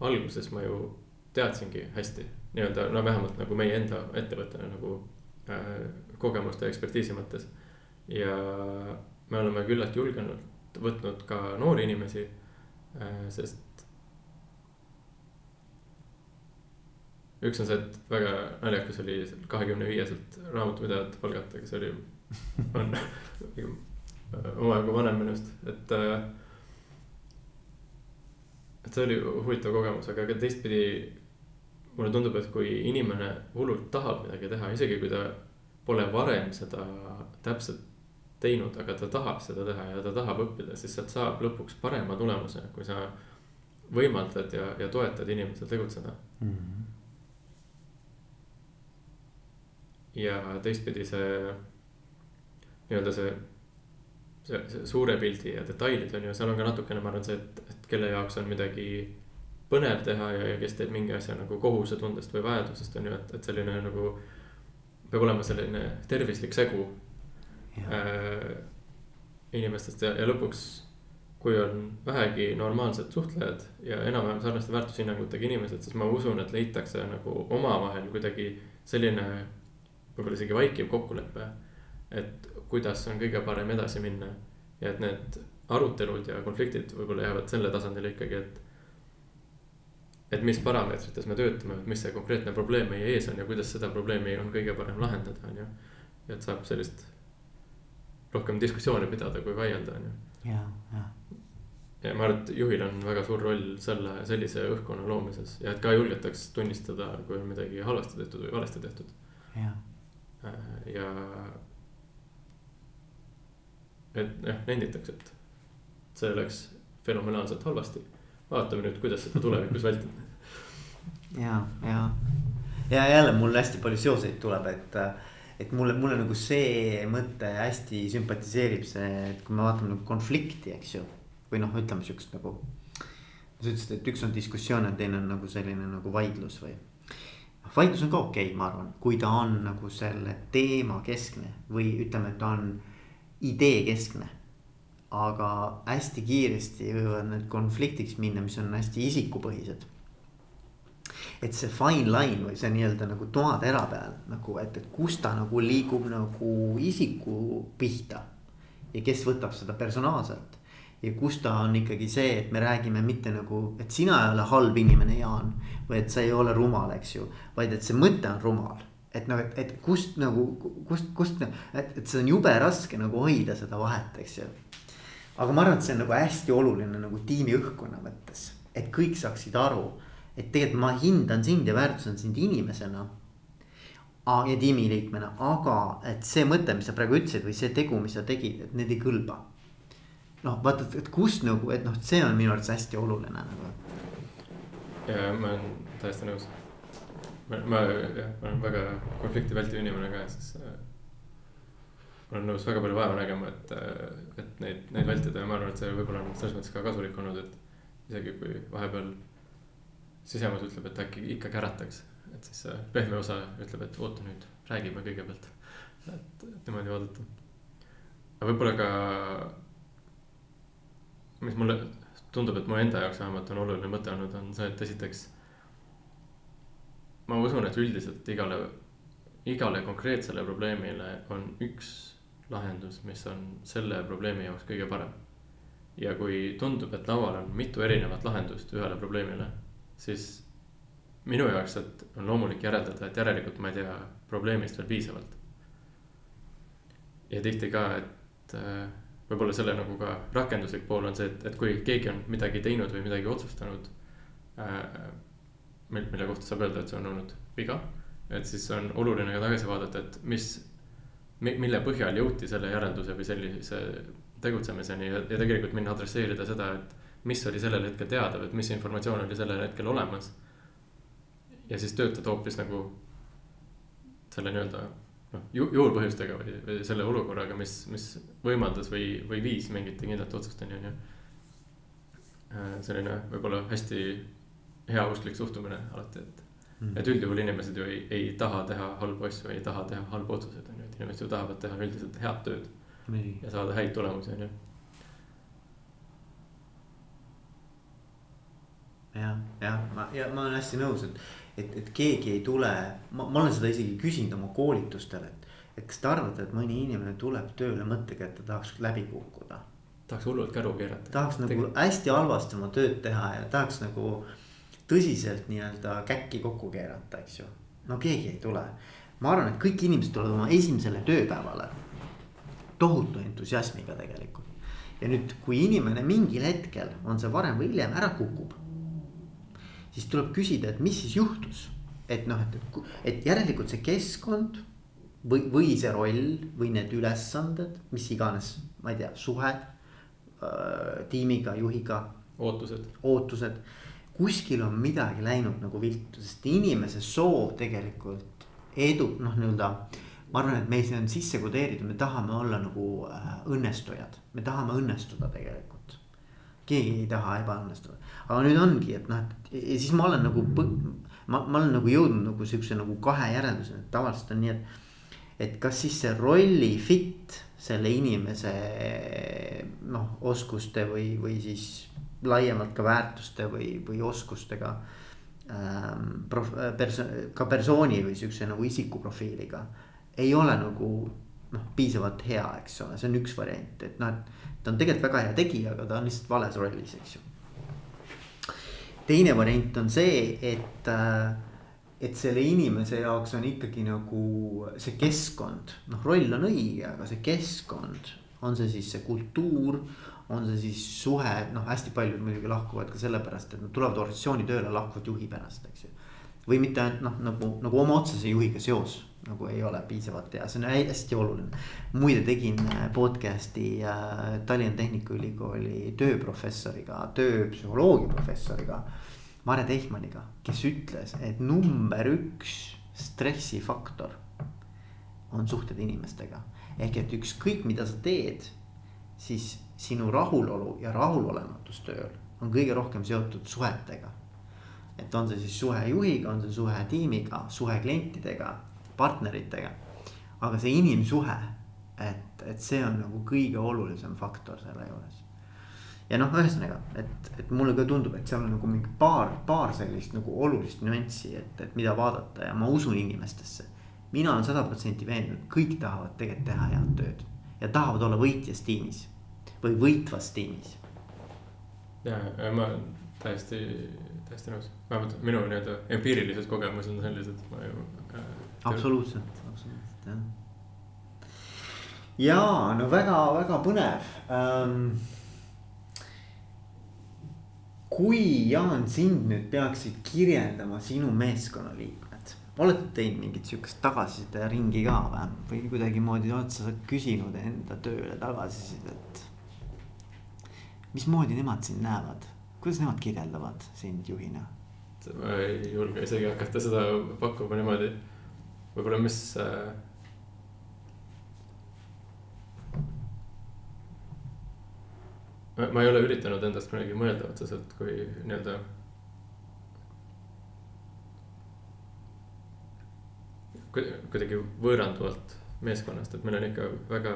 alguses ma ju teadsingi hästi nii-öelda no vähemalt nagu meie enda ettevõttena nagu äh, kogemuste ja ekspertiisi mõttes ja me oleme küllalt julgenud võtnud ka noori inimesi, äh, sest. Üks on see, et väga naljakas oli kahekümne viieselt raamatupidajat palgata, kes oli, on omajagu vanem minust, et. Äh, et see oli huvitav kogemus, aga ka teistpidi mulle tundub, et kui inimene hullult tahab midagi teha, isegi kui ta pole varem seda täpselt teinud, aga ta tahab seda teha ja ta tahab õppida, siis sealt saab lõpuks parema tulemuse, kui sa võimaldad ja, ja toetad inimesel tegutseda mm. -hmm. Ja teistpidi see nii-öelda see, see, see suure pildi ja detailid on ju, seal on ka natukene, ma arvan, see, et, et kelle jaoks on midagi põnev teha ja, ja kes teeb mingi asja nagu kohusetundest või vajadusest on ju, et, et selline nagu. peab olema selline tervislik segu äh, inimestest ja, ja lõpuks. kui on vähegi normaalsed suhtlejad ja enam-vähem sarnaste väärtushinnangutega inimesed, siis ma usun, et leitakse nagu omavahel kuidagi selline. Võib-olla isegi vaikiv kokkulepe, et kuidas on kõige parem edasi minna ja et need arutelud ja konfliktid võib-olla jäävad selle tasandile ikkagi, et et mis parameetrites me töötame, et mis see konkreetne probleem meie ees on ja kuidas seda probleemi on kõige parem lahendada, on ju. ja et saab sellist rohkem diskussiooni pidada, kui vaielda, on ju. ja, ja. ja ma arvan, et juhil on väga suur roll selle, sellise õhkkonna loomises ja et ka julgetaks tunnistada, kui on midagi halvasti tehtud või valesti tehtud. ja, ja. et jah, nenditakse, et see läks fenomenaalselt halvasti vaatame nüüd, kuidas seda tulevikus vältida. ja, ja, ja jälle mul hästi palju seoseid tuleb, et, et mulle, mulle nagu see mõte hästi sümpatiseerib see, et kui me vaatame nagu konflikti, eks ju. või noh, ütleme siukest nagu. sa ütlesid, et üks on diskussioon ja teine on nagu selline nagu vaidlus või. Vaidlus on ka okei okay,, ma arvan, kui ta on nagu selle teema keskne või ütleme, et ta on idee keskne aga hästi kiiresti võivad need konfliktiks minna, mis on hästi isikupõhised. et see fine line või see nii-öelda nagu toatera peal nagu, et, et kus ta nagu liigub nagu isiku pihta. ja kes võtab seda personaalselt. Ja kus ta on ikkagi see, et me räägime mitte nagu, et sina ei ole halb inimene, Jaan. või et sa ei ole rumal, eks ju, vaid et see mõte on rumal et noh, et, et kust nagu, kust, kust, et, et see on jube raske nagu hoida seda vahet, eks ju aga ma arvan, et see on nagu hästi oluline nagu tiimi õhkkonna mõttes, et kõik saaksid aru, et tegelikult ma hindan sind ja väärtusen sind inimesena. ja tiimiliikmena, aga et see mõte, mis sa praegu ütlesid või see tegu, mis sa tegid, et need ei kõlba. Noh, vaata, et kust nagu, et noh, see on minu arvates hästi oluline nagu. ja ma olen täiesti nõus. ma, ma jah, ma olen väga konflikti vältiv inimene ka, siis ma olen nõus väga palju vaeva nägema, et, et neid, neid vältida ja ma arvan, et see võib-olla on selles mõttes ka kasulik olnud, et. isegi kui vahepeal sisemus ütleb, et äkki ikka kärataks, et siis see pehme osa ütleb, et oota nüüd, räägime kõigepealt. et, et niimoodi vaadata. aga võib-olla ka, mis mulle tundub, et mu enda jaoks vähemalt on oluline mõte olnud, on see, et esiteks. ma usun, et üldiselt igale, igale konkreetsele probleemile on üks lahendus, mis on selle probleemi jaoks kõige parem. ja kui tundub, et laual on mitu erinevat lahendust ühele probleemile, siis minu jaoks, et on loomulik järeldada, et järelikult ma ei tea probleemist veel piisavalt. ja tihti ka, et äh, võib-olla selle nagu ka rakenduslik pool on see, et, et kui keegi on midagi teinud või midagi otsustanud äh,. mille kohta saab öelda, et see on olnud viga, et siis on oluline ka tagasi vaadata, et mis mille põhjal jõuti selle järelduse või sellise tegutsemiseni ja, ja tegelikult minna adresseerida seda, et mis oli sellel hetkel teada või et mis informatsioon oli sellel hetkel olemas. ja siis töötada hoopis nagu selle nii-öelda noh ju, juurpõhjustega või, või selle olukorraga, mis, mis võimaldas või, või viis mingite kindlate otsusteni, on ju. Äh, selline võib-olla hästi heausklik suhtumine alati, et mm., et üldjuhul inimesed ju ei, ei taha teha halbu asju, ei taha teha halbu otsuseid, on ju inimesed ju tahavad teha üldiselt head tööd. ja saada häid tulemusi, on ju. jah, jah, ma, ja ma olen hästi nõus, et, et, et keegi ei tule, ma, ma olen seda isegi küsinud oma koolitustel, et. et kas te arvate, et mõni inimene tuleb tööle mõttega, et ta tahaks läbi kukkuda? tahaks hullult käru keerata. tahaks nagu Tegel... hästi halvasti oma tööd teha ja tahaks nagu tõsiselt nii-öelda käkki kokku keerata, eks ju. no keegi ei tule ma arvan, et kõik inimesed tulevad oma esimesele tööpäevale tohutu entusiasmiga tegelikult. ja nüüd, kui inimene mingil hetkel, on see varem või hiljem, ära kukub. Siis tuleb küsida, et mis siis juhtus, et noh, et, et, järelikult see keskkond või, või see roll või need ülesanded, mis iganes, ma ei tea, suhe äh, tiimiga, juhiga. ootused. ootused, kuskil on midagi läinud nagu viltu, sest inimese soov tegelikult edu, noh, nii-öelda ma arvan, et meis on sisse kodeeritud, me tahame olla nagu äh, õnnestujad, me tahame õnnestuda tegelikult. Keegi ei taha ebaõnnestuda, aga nüüd ongi, et noh, et ja siis ma olen nagu, ma, ma olen nagu jõudnud nagu siukse nagu kahe järelduseni, et tavaliselt on nii, et. et kas siis see rolli fit selle inimese noh, oskuste või, või siis laiemalt ka väärtuste või, või oskustega ähm,. Prof, perso-, ka persooni või siukse nagu isikuprofiiliga ei ole nagu noh, piisavalt hea, eks ole, see on üks variant, et noh, et ta on tegelikult väga hea tegija, aga ta on lihtsalt vales rollis, eks ju. teine variant on see, et, äh, et selle inimese jaoks on ikkagi nagu see keskkond, noh, roll on õige, aga see keskkond, on see siis see kultuur, on see siis suhe, noh, hästi paljud muidugi lahkuvad ka sellepärast, et nad tulevad organisatsiooni tööle, lahkuvad juhi pärast, eks ju. Või mitte ainult noh, nagu, nagu oma otsese juhiga seos nagu ei ole piisavalt hea, see on hästi oluline. muide, tegin äh, podcast'i äh, Tallinna Tehnikaülikooli tööprofessoriga, tööpsühholoogia professoriga. Mare Tehmaniga, kes ütles, et number üks stressifaktor on suhted inimestega. ehk et ükskõik, mida sa teed, siis sinu rahulolu ja rahulolematus tööl on kõige rohkem seotud suhetega. Et on see siis suhe juhiga, on see suhe tiimiga, suhe klientidega partneritega. aga see inimsuhe, et, et see on nagu kõige olulisem faktor selle juures. ja noh, ühesõnaga, et, et mulle ka tundub, et seal on nagu mingi paar, paar sellist nagu olulist nüanssi, et, et mida vaadata ja ma usun inimestesse. mina olen sada protsenti veendunud, kõik tahavad tegelikult teha head tööd ja tahavad olla võitjas tiimis või võitvas tiimis. ja, ma täiesti, täiesti nõus, vähemalt minu nii-öelda empiirilised kogemused on sellised, ma ju äh, absoluutselt, absoluutselt jah. ja no väga-väga põnev ähm,. kui Jaan sind nüüd peaksid kirjeldama sinu meeskonnaliikmed, oled teinud mingit sihukest tagasiside ringi ka või, või kuidagimoodi oled sa küsinud enda tööle tagasisidet? mismoodi nemad sind näevad, kuidas nemad kirjeldavad sind juhina? ma ei julge isegi hakata seda pakkuma niimoodi võib-olla, mis äh,. ma ei ole üritanud endast kunagi mõelda otseselt kui nii-öelda. kuidagi võõranduvalt meeskonnast, et meil on ikka väga.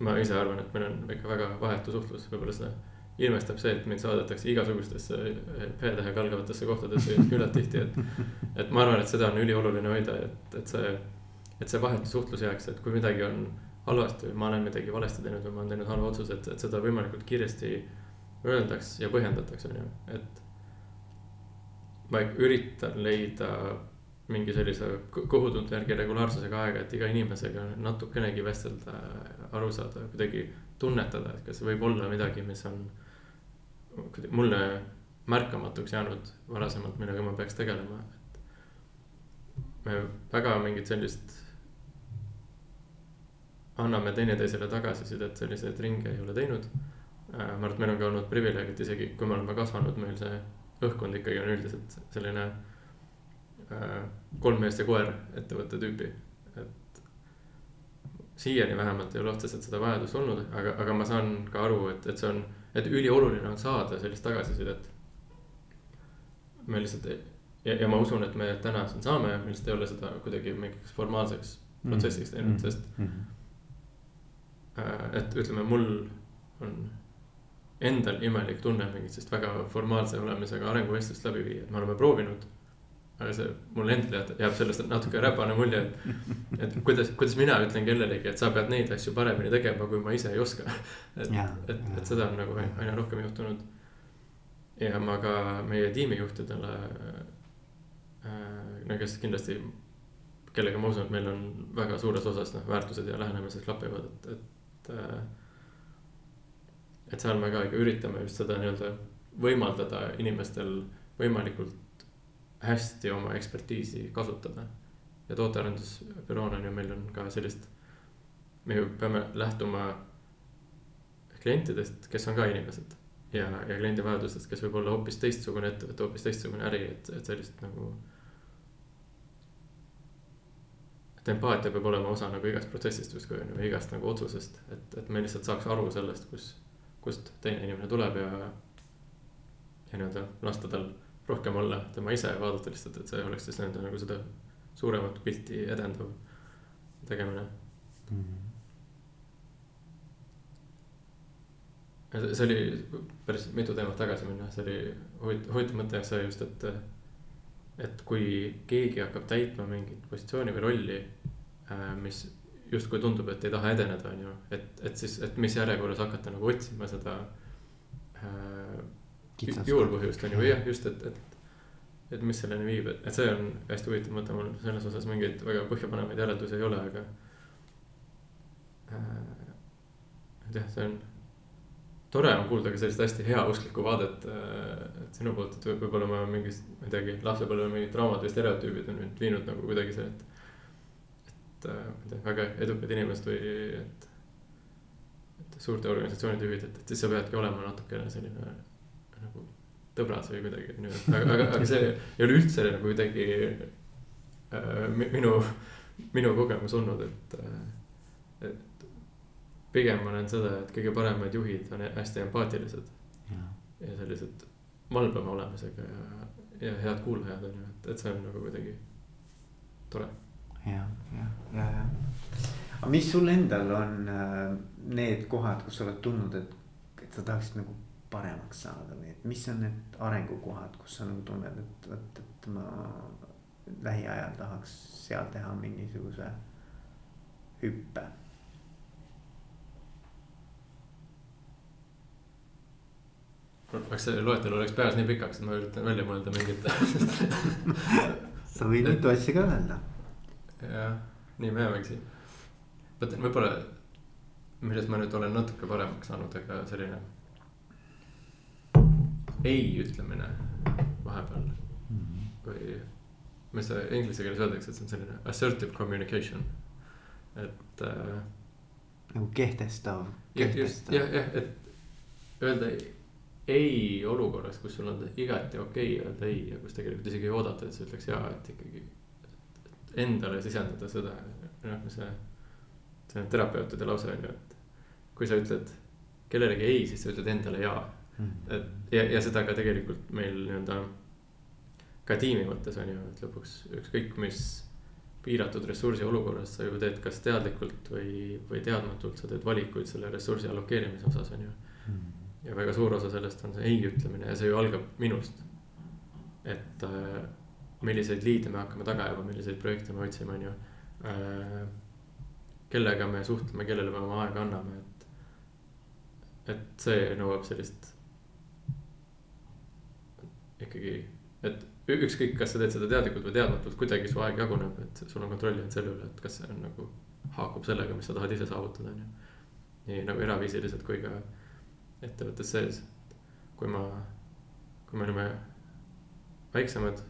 ma ise arvan, et meil on ikka väga vahetu suhtlus, võib-olla seda ilmestab see, et mind saadetakse igasugustesse P-tähega algavatesse kohtadesse küllalt tihti, et. et ma arvan, et seda on ülioluline hoida, et, et see, et see vahetu suhtlus jääks, et kui midagi on halvasti või ma olen midagi valesti teinud või ma olen teinud halva otsuse, et, et seda võimalikult kiiresti öeldaks ja põhjendataks, on ju, et. ma üritan leida mingi sellise kõhutunde järgi regulaarsusega aega, et iga inimesega natukenegi vestelda, aru saada, kuidagi tunnetada, et kas võib olla midagi, mis on mulle märkamatuks jäänud varasemalt, millega ma peaks tegelema, me väga mingit sellist. anname teineteisele tagasisidet, selliseid ringe ei ole teinud. Äh, ma arvan, et meil on ka olnud privileeg, et isegi kui me oleme kasvanud, meil see õhkkond ikkagi on üldiselt selline äh, kolm meest ja koer ettevõtte tüüpi. Siiani vähemalt ei ole otseselt seda vajadust olnud, aga, aga ma saan ka aru, et, et see on et ülioluline on saada sellist tagasisidet. me lihtsalt ja, ja ma usun, et me täna siin saame, me lihtsalt ei ole seda kuidagi mingiks formaalseks mhm. protsessiks teinud mm, sest mm. -hmm. et ütleme, mul on endal imelik tunne mingit sellist väga formaalse olemisega arenguvestlust läbi viia, et me oleme proovinud see mulle endale jääb sellest natuke räpane mulje, et, et kuidas, kuidas mina ütlen kellelegi, et sa pead neid asju paremini tegema, kui ma ise ei oska. et, et, et seda on nagu aina rohkem juhtunud. ja ma ka meie tiimijuhtidele äh,, no kes kindlasti, kellega ma usun, et meil on väga suures osas noh, väärtused ja lähenemised klapivad, et, et äh,. et seal me ka ikka üritame just seda nii-öelda võimaldada inimestel võimalikult hästi oma ekspertiisi kasutada. ja tootearendusbüroona on ju, meil on ka sellist, me ju peame lähtuma klientidest, kes on ka inimesed. ja, ja kliendi vajadustest, kes võib olla hoopis teistsugune ettevõte, hoopis teistsugune äri, et, et sellist nagu. et empaatia peab olema osa nagu igast protsessist justkui on ju, või igast nagu otsusest, et, et me lihtsalt saaks aru sellest, kus, kust teine inimene tuleb ja. ja nii-öelda lasta tal rohkem olla tema ise ja vaadata lihtsalt, et see oleks siis nende nagu seda suuremat pilti edendav tegemine mm. -hmm. see oli päris mitu teemat tagasi minna, see oli huvitav, huvitav mõte see just, et. et kui keegi hakkab täitma mingit positsiooni või rolli, äh, mis justkui tundub, et ei taha edeneda, on ju, et, et siis, et mis järjekorras hakata nagu otsima seda äh,. Juurpõhjust on ju, või jah, just, et, et et mis selleni viib, et, et see on hästi huvitav mõte, mul selles osas mingeid väga põhjapanevaid järeldusi ei ole, aga äh,. et jah, see on tore on kuulda ka sellist hästi heausklikku vaadet äh, et sinu poolt, et võib-olla ma mingis, ma ei teagi, lapsepõlve mingid traumad või stereotüübid on mind viinud nagu kuidagi see, et. et äh, ma ei tea, väga edukad inimesed või et, et suurte organisatsioonide juhid, et, et siis sa peadki olema natukene selline tõbras või kuidagi, aga, aga, aga see ei ole üldse nagu kuidagi äh, minu, minu kogemus olnud, et, et pigem ma näen seda, et kõige paremad juhid on hästi empaatilised. ja sellised valvama olemisega ja, ja head kuulajad on ju, et, et see on nagu kuidagi tore. ja, ja, ja, ja. aga mis sul endal on äh, need kohad, kus sa oled tundnud, et, et sa tahaksid nagu paremaks saada või et mis on need arengukohad, kus sa nagu tunned, et vot, et ma lähiajal tahaks seal teha mingisuguse hüppe eks see loetelu oleks peas nii pikaks, et ma üritan välja mõelda mingit sa võid mitu asja ka öelda. jah, nii me siin. mõtlen võib-olla, milles ma nüüd olen natuke paremaks saanud, aga selline. Ei ütlemine vahepeal mm -hmm. või, mis see inglise keeles öeldakse, et see on selline assertive communication, et äh,. nagu kehtestav. just jah, jah, et öelda ei olukorras, kus sul on igati okei okay öelda ei ja kus tegelikult isegi ei oodata, et sa ütleks jaa, et ikkagi. Endale sisendada seda, noh, see, see on terapeutide lause on ju, et kui sa ütled kellelegi ei, siis sa ütled endale jaa mm. -hmm. et ja, ja seda ka tegelikult meil nii-öelda ka tiimi mõttes on ju, et lõpuks ükskõik mis piiratud ressursi olukorras sa ju teed kas teadlikult või, või teadmatult, sa teed valikuid selle ressursi allokeerimise osas on ju mm. -hmm ja väga suur osa sellest on see ei ütlemine ja see ju algab minust. et äh, milliseid liide me hakkame taga ajama, milliseid projekte me otsime, on ju äh,. kellega me suhtleme, kellele me oma aega anname, et, et see nõuab sellist. Ikkagi, et ükskõik, kas sa teed seda teadlikult või teadmatult, kuidagi su aeg jaguneb, et sul on kontrolli ainult selle üle, et kas see on nagu haakub sellega, mis sa tahad ise saavutada, on ju. nii nagu eraviisiliselt kui ka ettevõttes sees. kui ma, kui me olime väiksemad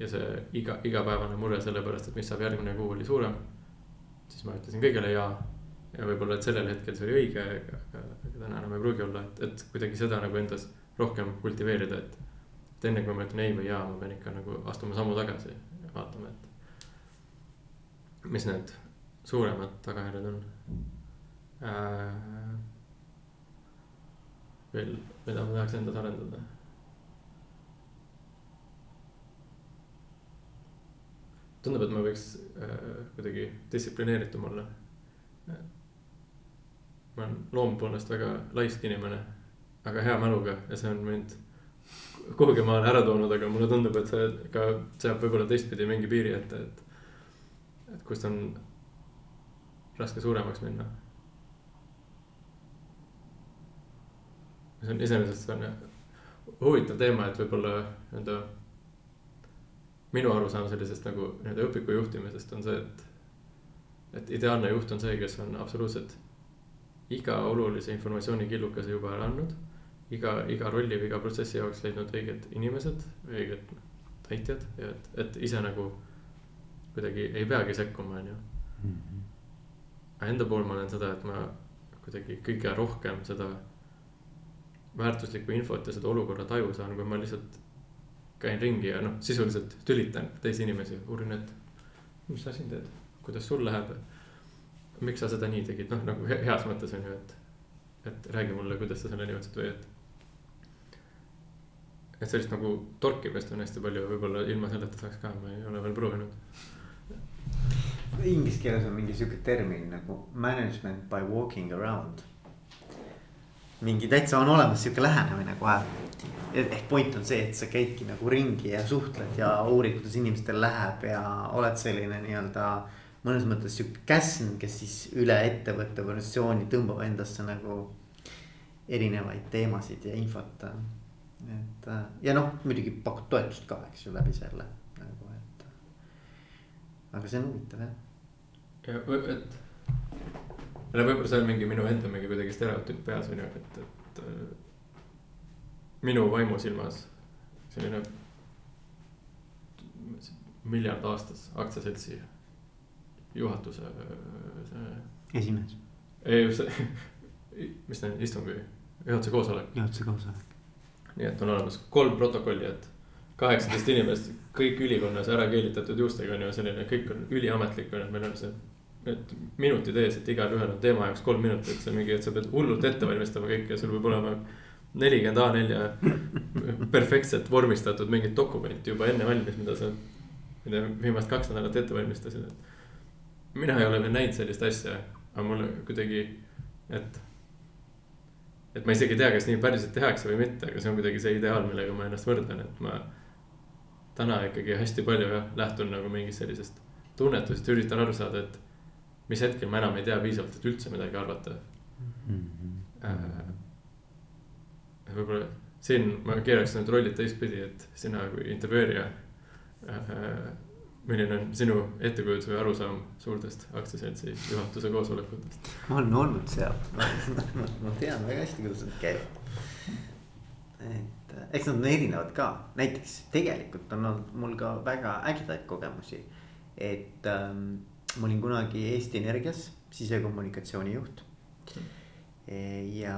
ja see iga, igapäevane mure sellepärast, et mis saab järgmine kuu oli suurem. siis ma ütlesin kõigele ja, ja võib-olla, et sellel hetkel see oli õige, aga, aga täna enam ei pruugi olla, et, et kuidagi seda nagu endas rohkem kultiveerida, et. Et enne kui ma ütlen ei või jaa, ma pean ikka nagu astuma sammu tagasi ja vaatama, et. mis need suuremad tagajärjed on äh, veel, mida ma tahaks endas arendada. tundub, et ma võiks äh, kuidagi distsiplineeritum olla. ma olen loomu poolest väga laisk inimene, aga hea mäluga ja see on mind kuhugi ma olen ära toonud, aga mulle tundub, et see ka seab võib-olla teistpidi mingi piiri ette, et. et kust on raske suuremaks minna see on iseenesest see on huvitav teema, et võib-olla nii-öelda. minu arusaam sellisest nagu nii-öelda õpiku juhtimisest on see, et. et ideaalne juht on see, kes on absoluutselt iga olulise informatsiooni killukese juba ära andnud. Iga, iga rolli või iga protsessi jaoks leidnud õiged inimesed, õiged täitjad ja et, et ise nagu kuidagi ei peagi sekkuma, on ju. Mhm. aga enda puhul ma olen seda, et ma kuidagi kõige rohkem seda väärtuslikku infot ja seda olukorra taju saan, kui ma lihtsalt käin ringi ja noh, sisuliselt tülitan teisi inimesi, uurin, et mis sa siin teed. kuidas sul läheb. miks sa seda nii tegid, noh nagu he heas mõttes on ju, et, et räägi mulle, kuidas sa selle nimetasid või et. Et sellist nagu torkimist on hästi palju, võib-olla ilma selleta saaks ka, ma ei ole veel proovinud. Inglise keeles on mingi sihuke termin nagu management by walking around. mingi täitsa on olemas sihuke lähenemine kohe. ehk point on see, et sa käidki nagu ringi ja suhtled ja uurid, kuidas inimestel läheb ja oled selline nii-öelda mõnes mõttes sihuke käsn, kes siis üle ettevõtte organisatsiooni tõmbab endasse nagu erinevaid teemasid ja infot. Et ja noh, muidugi pakud toetust ka, eks ju, läbi selle nagu, et. aga see on huvitav jah. ja et, no võib-olla see on mingi minu enda mingi kuidagi stereotüüp peas on ju, et, et minu vaimusilmas selline miljard aastas aktsiaseltsi juhatuse see. esimees. ei, mis ta on, istungi, juhatuse koosolek. juhatuse koosolek. Nii et on olemas kolm protokolli, et kaheksateist inimest, kõik ülikonnas ära keelitatud juustega on ju selline, kõik on üliametlik on ju, et meil on see. Need minutid ees, et igalühel on teema jaoks kolm minutit, see mingi, et sa pead hullult ette valmistama kõike sul peab olema nelikümmend A4 perfektselt vormistatud mingit dokumenti juba enne valmis, mida sa. mida viimased kaks nädalat ette valmistasid, et mina ei ole veel näinud sellist asja, aga mulle kuidagi, et. Et ma isegi ei tea, kas nii päriselt tehakse või mitte, aga see on kuidagi see ideaal, millega ma ennast võrdlen, et ma. täna ikkagi hästi palju jah, lähtun nagu mingist sellisest tunnetusest, üritan aru saada, et mis hetkel ma enam ei tea piisavalt, et üldse midagi arvata mm. -hmm. Äh, võib-olla siin ma keeraks need rollid teistpidi, et sina kui intervjueerija äh,. Milline on sinu ettekujutus või arusaam suurtest aktsiaseltsi juhatuse koosolekutest? ma olen olnud seal ma tean väga hästi, kuidas nad käivad. et eks nad on erinevad ka, näiteks tegelikult on olnud mul ka väga ägedaid kogemusi. et ähm, ma olin kunagi Eesti Energias sisekommunikatsiooni juht ja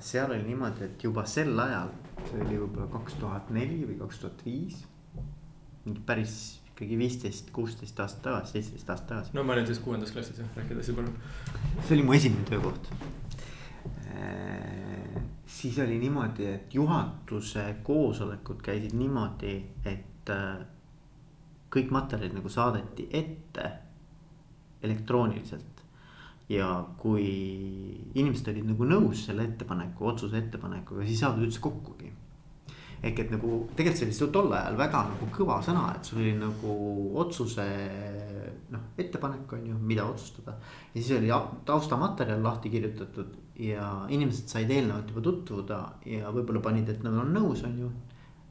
seal oli niimoodi, et juba sel ajal, see oli võib-olla kaks tuhat neli või kaks tuhat viis. päris ikkagi viisteist, kuusteist aastat tagasi, seitseteist aastat tagasi. no ma olin siis kuuendas klassis jah, räägi edasi palun. see oli mu esimene töökoht. siis oli niimoodi, et juhatuse koosolekud käisid niimoodi, et kõik materjalid nagu saadeti ette elektrooniliselt ja kui inimesed olid nagu nõus selle ettepaneku, otsuse ettepanekuga, siis ei saadud üldse kokkugi. Ehk et nagu tegelikult see oli see tol ajal väga nagu kõva sõna, et sul oli nagu otsuse noh, ettepanek on ju, mida otsustada. ja siis oli taustamaterjal lahti kirjutatud ja inimesed said eelnevalt juba tutvuda ja võib-olla panid, et nad on nõus, on ju.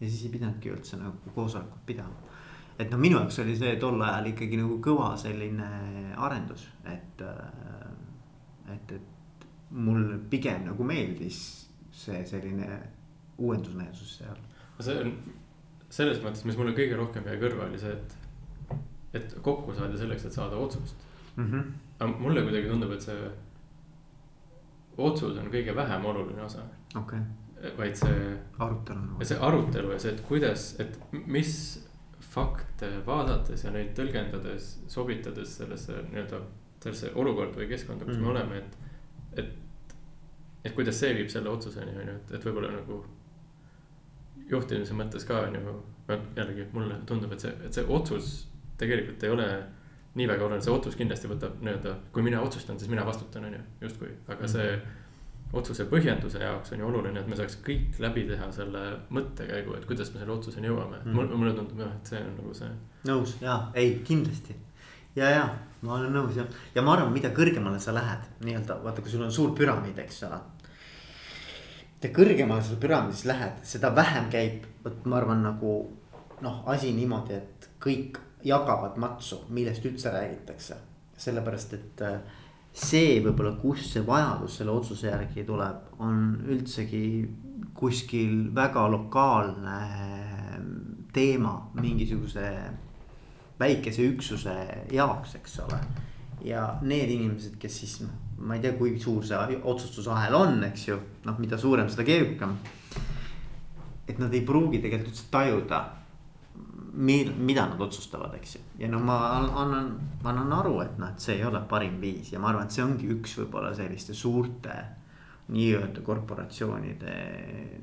ja siis ei pidanudki üldse nagu koosolekut pidama et noh, minu jaoks oli see tol ajal ikkagi nagu kõva selline arendus, et et, et mul pigem nagu meeldis see selline uuendusmeelsus seal. see on selles mõttes, mis mulle kõige rohkem jäi kõrva, oli see, et, et kokku saada selleks, et saada otsust mm. -hmm. aga mulle kuidagi tundub, et see otsus on kõige vähem oluline osa okay.. vaid see. arutelu. see arutelu ja see, et kuidas, et mis fakte vaadates ja neid tõlgendades, sobitades sellesse nii-öelda sellesse olukorda või keskkonda, kus mm. me oleme, et, et. et kuidas see viib selle otsuseni, on ju, et, et võib-olla nagu. Juhtimise mõttes ka on ju, jällegi mulle tundub, et see, et see otsus tegelikult ei ole nii väga oluline, see otsus kindlasti võtab nii-öelda, kui mina otsustan, siis mina vastutan, on ju, justkui, aga mm. see otsuse põhjenduse jaoks on ju oluline, et me saaks kõik läbi teha selle mõttekäigu, et kuidas me selle otsuseni jõuame mm., mulle, mulle tundub jah, et see on nagu see. nõus ja ei kindlasti ja, ja ma olen nõus jah, ja ma arvan, mida kõrgemale sa lähed nii-öelda vaata, kui sul on suur püramiid, eks ole. Mida kõrgemale sa püramiidis lähed, seda vähem käib, vot ma arvan, nagu noh, asi niimoodi, et kõik jagavad matsu, millest üldse räägitakse. sellepärast, et äh, see võib-olla, kust see vajadus selle otsuse järgi tuleb, on üldsegi kuskil väga lokaalne äh, teema mingisuguse väikese üksuse jaoks, eks ole. ja need inimesed, kes siis noh, ma ei tea, kui suur see otsustusahel on, eks ju, noh, mida suurem, seda keerukam. et nad ei pruugi tegelikult üldse tajuda mil-, mida nad otsustavad, eks ju. ja no ma annan, ma annan aru, et noh, et see ei ole parim viis ja ma arvan, et see ongi üks võib-olla selliste suurte nii-öelda korporatsioonide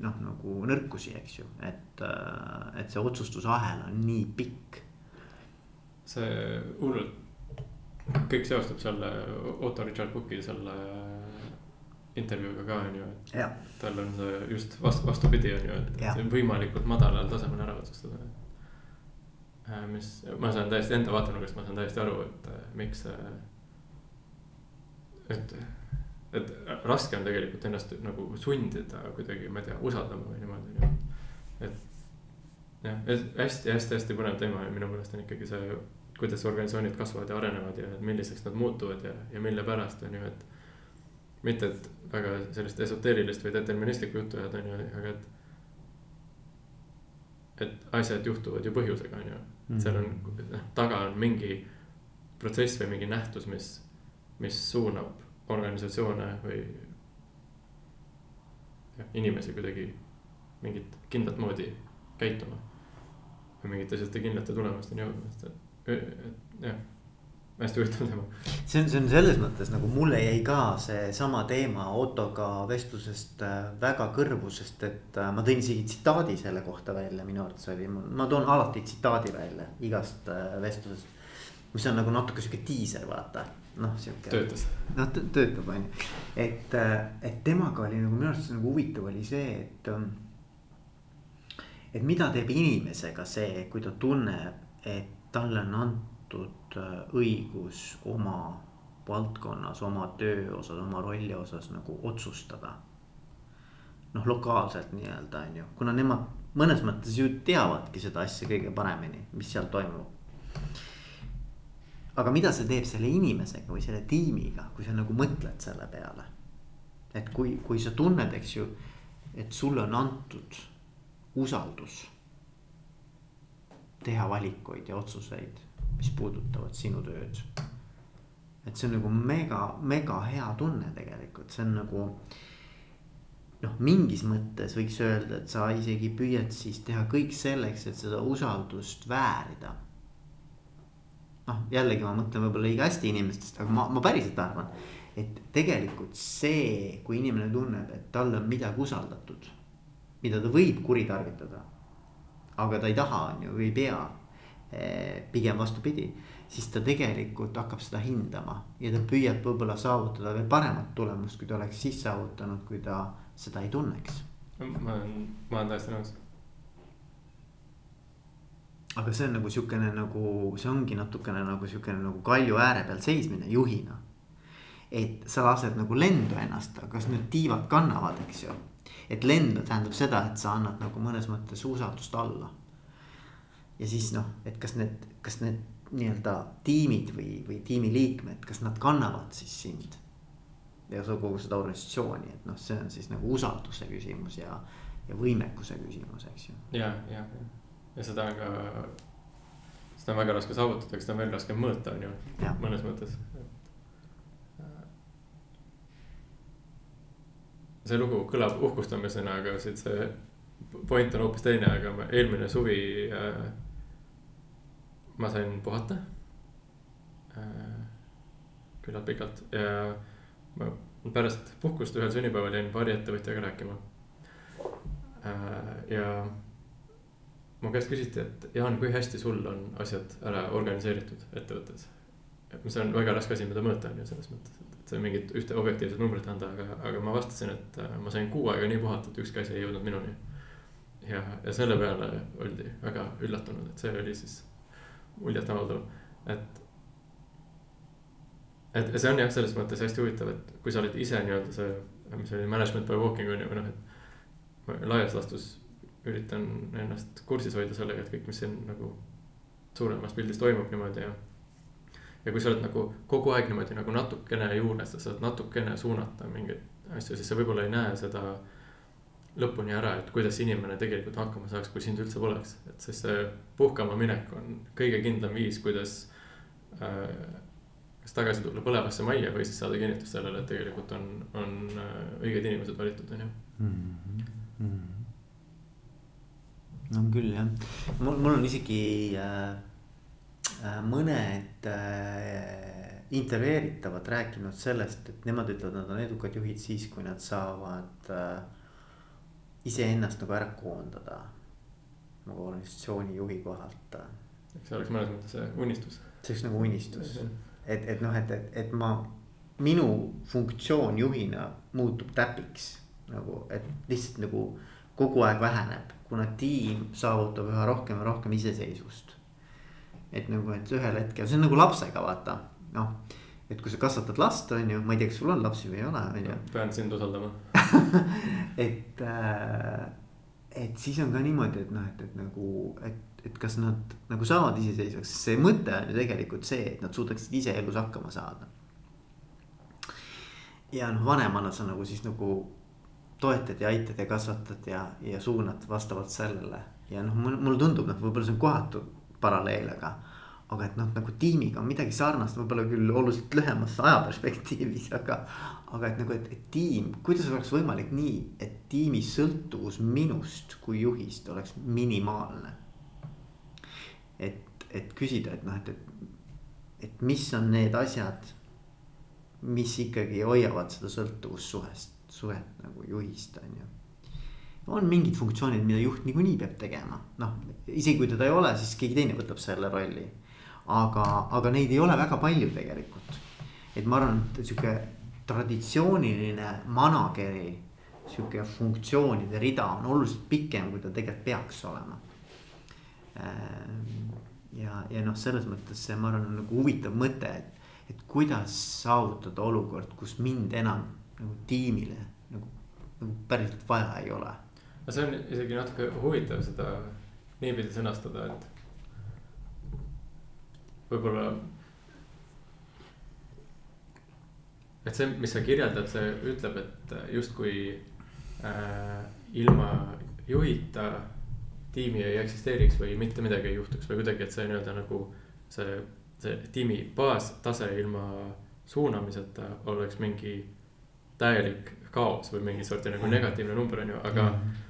noh, nagu nõrkusi, eks ju, et, et see otsustusahel on nii pikk. see hullult, kõik seostub selle Otto Richard Cooki selle intervjuuga ka on ju, et tal on see just vastu, vastupidi on ju, et võimalikult madalal tasemel ära otsustada. Äh, mis, ma saan täiesti enda vaatenurgast, ma saan täiesti aru, et äh, miks see, et et raske on tegelikult ennast nagu sundida kuidagi, ma ei tea, usaldama või niimoodi, onju. et jah, hästi-hästi-hästi põnev teema ja minu meelest on ikkagi see, kuidas organisatsioonid kasvavad ja arenevad ja milliseks nad muutuvad ja, ja mille pärast on ju, et. mitte, et väga sellist esoteerilist või deterministlikku juttu ajada, on ju, aga et. et asjad juhtuvad ju põhjusega, on ju, et seal on, mhm. noh, taga on mingi protsess või mingi nähtus, mis, mis suunab organisatsioone või jah, inimesi kuidagi mingit kindlat moodi käituma. või mingite selliste kindlate tulemusteni jõudma, sest et, et jah hästi huvitav teema. see on, see on selles mõttes nagu mulle jäi ka seesama teema Ottoga vestlusest äh, väga kõrvu, sest et äh, ma tõin isegi tsitaadi selle kohta välja, minu arvates oli, ma toon alati tsitaadi välja igast äh, vestlusest. mis on nagu natuke sihuke diiser, vaata noh, sihuke. töötas. noh, töötab, on ju, et, et temaga oli nagu minu arust nagu huvitav oli see, et. Um, et mida teeb inimesega see, kui ta tunneb, et talle on antud uh, õigus oma valdkonnas, oma töö osas, oma rolli osas nagu otsustada. noh, lokaalselt nii-öelda on ju, kuna nemad mõnes mõttes ju teavadki seda asja kõige paremini, mis seal toimub aga mida see teeb selle inimesega või selle tiimiga, kui sa nagu mõtled selle peale. et kui, kui sa tunned, eks ju, et sulle on antud usaldus. Teha valikuid ja otsuseid, mis puudutavad sinu tööd. et see on nagu mega, mega hea tunne tegelikult, see on nagu noh, mingis mõttes võiks öelda, et sa isegi püüad siis teha kõik selleks, et seda usaldust väärida noh, jällegi ma mõtlen võib-olla liiga hästi inimestest, aga ma, ma päriselt arvan. et tegelikult see, kui inimene tunneb, et talle on midagi usaldatud, mida ta võib kuritarvitada. Aga ta ei taha, on ju, või ei pea. Eh, pigem vastupidi, siis ta tegelikult hakkab seda hindama ja ta püüab võib-olla saavutada veel paremat tulemust, kui ta oleks siis saavutanud, kui ta seda ei tunneks. ma olen, ma olen täiesti nõus aga see on nagu sihukene nagu, see ongi natukene nagu sihukene nagu kalju ääre peal seismine juhina. et sa lased nagu lendu ennast, kas need tiivad kannavad, eks ju. Et lendu tähendab seda, et sa annad nagu mõnes mõttes usaldust alla. ja siis noh, et kas need, kas need nii-öelda tiimid või, või tiimiliikmed, kas nad kannavad siis sind. ja kogu seda organisatsiooni, et noh, see on siis nagu usalduse küsimus ja, ja võimekuse küsimus, eks ju. ja, ja, ja ja seda on ka, seda on väga raske saavutada, aga seda on veel raskem mõõta, on ju, mõnes mõttes. See lugu kõlab uhkustamisena, aga siit see point on hoopis teine, aga ma eelmine suvi äh, ma sain puhata äh,. küllalt pikalt ja ma pärast puhkust ühel sünnipäeval jäin paari ettevõtjaga rääkima äh,. ja mu käest küsiti, et Jaan, kui hästi sul on asjad ära organiseeritud ettevõttes? see on väga raske asi, mida mõõta on ju selles mõttes, see mingit ühte objektiivset numbrit anda, aga, aga ma vastasin, et äh, ma sain kuu aega nii puhata, et ükski asi ei jõudnud minuni. ja, ja selle peale oldi väga üllatunud, et see oli siis muljetavaldav, et. et see on jah, selles mõttes hästi huvitav, et kui sa oled ise nii-öelda see, mis oli management by walking on ju, või noh, et laias laastus üritan ennast kursis hoida sellega, et kõik, mis siin nagu suuremas pildis toimub niimoodi ja. Ja kui sa oled nagu kogu aeg niimoodi nagu natukene juures, sa saad natukene suunata mingeid asju, siis sa võib-olla ei näe seda lõpuni ära, et kuidas inimene tegelikult hakkama saaks, kui sind üldse poleks. et siis see puhkama minek on kõige kindlam viis, kuidas äh, kas tagasi tulla põlevasse majja või siis saada kinnitust sellele, et tegelikult on, on äh, õiged inimesed valitud, on ju. Mhm. no on küll jah, mul, mul on isegi äh, mõned äh, intervjueeritavad rääkinud sellest, et nemad ütlevad, nad on edukad juhid siis, kui nad saavad äh, iseennast nagu ära koondada. nagu organisatsiooni juhi kohalt. see oleks mõnes mõttes see unistus. see oleks nagu unistus, et, et noh, et, et, et ma, minu funktsioon juhina muutub täpiks nagu, et lihtsalt nagu kogu aeg väheneb, kuna tiim saavutab üha rohkem ja rohkem iseseisvust. Et nagu, et ühel hetkel, see on nagu lapsega vaata, noh, et kui sa kasvatad last, on ju, ma ei tea, kas sul on lapsi või ei ole, on ju. pean sind usaldama et äh,, et siis on ka niimoodi, et noh, et, et nagu, et, et kas nad nagu saavad iseseisvaks, sest see mõte on ju tegelikult see, et nad suudaksid ise elus hakkama saada. ja noh, vanemana sa nagu siis nagu toetad ja aitad ja kasvatad ja, ja suunad vastavalt sellele. ja noh, mulle tundub, noh, võib-olla see on kohatu paralleel, aga. aga et noh, nagu tiimiga on midagi sarnast, võib-olla küll oluliselt lühemas ajaperspektiivis, aga. aga et nagu, et, et tiim, kuidas oleks võimalik nii, et tiimi sõltuvus minust kui juhist oleks minimaalne. et, et küsida, et noh, et, et, et mis on need asjad, mis ikkagi hoiavad seda sõltuvussuhest suhet nagu juhist, on ju. On mingid funktsioonid, mida juht niikuinii peab tegema, noh, isegi kui teda ei ole, siis keegi teine võtab selle rolli. aga, aga neid ei ole väga palju tegelikult. et ma arvan, et sihuke traditsiooniline manager'i sihuke funktsioonide rida on oluliselt pikem, kui ta tegelikult peaks olema. Ehm, ja, ja noh, selles mõttes see, ma arvan, on nagu huvitav mõte, et, et kuidas saavutada olukord, kus mind enam nagu tiimile nagu, nagu päriselt vaja ei ole. No see on isegi natuke huvitav seda niipidi sõnastada, et võib-olla. et see, mis sa kirjeldad, see ütleb, et justkui äh, ilma juhita tiimi ei eksisteeriks või mitte midagi ei juhtuks või kuidagi, et see nii-öelda nagu see, see tiimi baastase ilma suunamiseta oleks mingi täielik kaos või mingi sorti nagu negatiivne number on ju, aga mm. -hmm.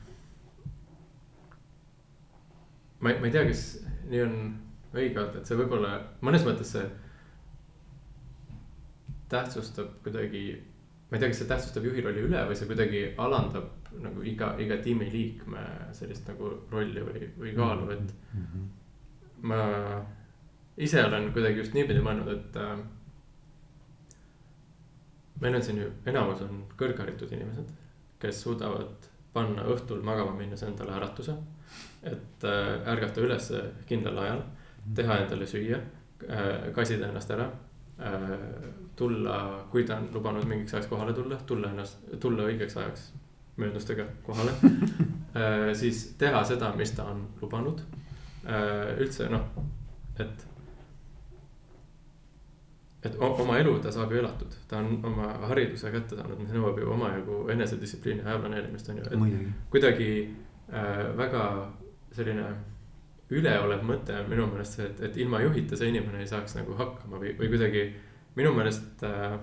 Ma ei, ma ei tea, kas nii on õige öelda, et see võib-olla mõnes mõttes see tähtsustab kuidagi. ma ei tea, kas see tähtsustab juhi rolli üle või see kuidagi alandab nagu iga, iga tiimiliikme sellist nagu rolli või, või kaalu, et mm. -hmm. ma ise olen kuidagi just niipidi mõelnud, et äh, meil on siin ju, enamus on kõrgharitud inimesed, kes suudavad panna õhtul magama minnes endale äratuse. Et äh, ärgata üles kindlal ajal, teha endale süüa äh,, kasida ennast ära äh,. tulla, kui ta on lubanud mingiks ajaks kohale tulla, tulla ennast, tulla õigeks ajaks möödustega kohale siis teha seda, mis ta on lubanud üldse noh, et et oma elu ta saab ju elatud, ta on oma hariduse kätte saanud, mis nõuab ju omajagu enesedistsipliini ja ajaplaneerimist on ju, et. kuidagi äh, väga selline üleolev mõte on minu meelest see, et, et ilma juhita see inimene ei saaks nagu hakkama või, või kuidagi minu meelest äh,.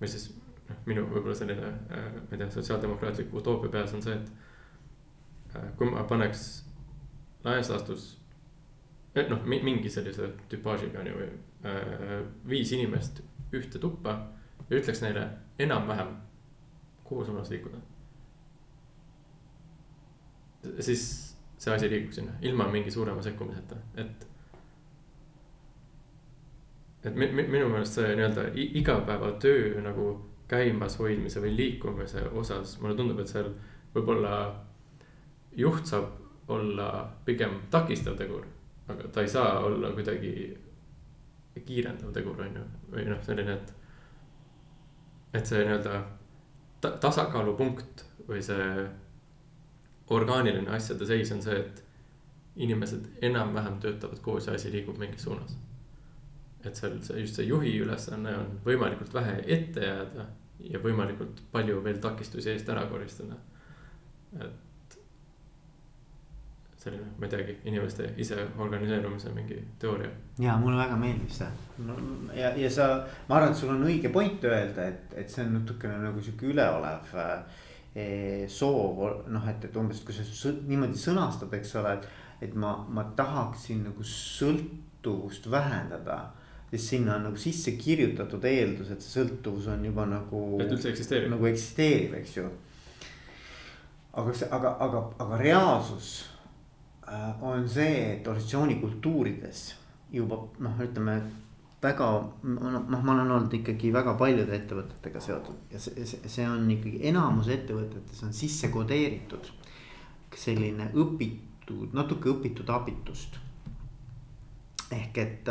või siis noh, minu võib-olla selline äh,, ma ei tea, sotsiaaldemokraatlik utoopia peas on see, et äh,. kui ma paneks laias laastus noh, mingi sellise tüpaažiga on ju äh, viis inimest ühte tuppa ja ütleks neile enam-vähem, kuhu suunas liikuda. siis see asi liigub sinna ilma mingi suurema sekkumiseta, et. et minu meelest see nii-öelda igapäevatöö nagu käimas hoidmise või liikumise osas, mulle tundub, et seal võib-olla juht saab olla pigem takistav tegur aga ta ei saa olla kuidagi kiirendav tegur, on ju, või noh, selline, et. et see nii-öelda ta, tasakaalupunkt või see orgaaniline asjade seis on see, et inimesed enam-vähem töötavad koos ja asi liigub mingis suunas. et seal see just see juhi ülesanne on võimalikult vähe ette jääda ja võimalikult palju veel takistusi eest ära koristada. et selline, ma ei teagi, inimeste ise organiseerumise mingi teooria. ja mulle väga meeldib see ja, ja sa, ma arvan, et sul on õige point öelda, et, et see on natukene nagu sihuke üleolev. eh, soov noh, et, et umbes, kui sa niimoodi sõnastad, eks ole, et. et ma, ma tahaksin nagu sõltuvust vähendada siis sinna on nagu sisse kirjutatud eeldus, et see sõltuvus on juba nagu. et üldse eksisteerib. nagu eksisteerib, eks ju. aga see, aga, aga, aga reaalsus äh, on see, et organisatsioonikultuurides juba noh, ütleme väga noh, ma olen olnud ikkagi väga paljude ettevõtetega seotud ja see, see, on ikkagi enamus ettevõtetes on sisse kodeeritud. selline õpitud, natuke õpitud abitust. ehk et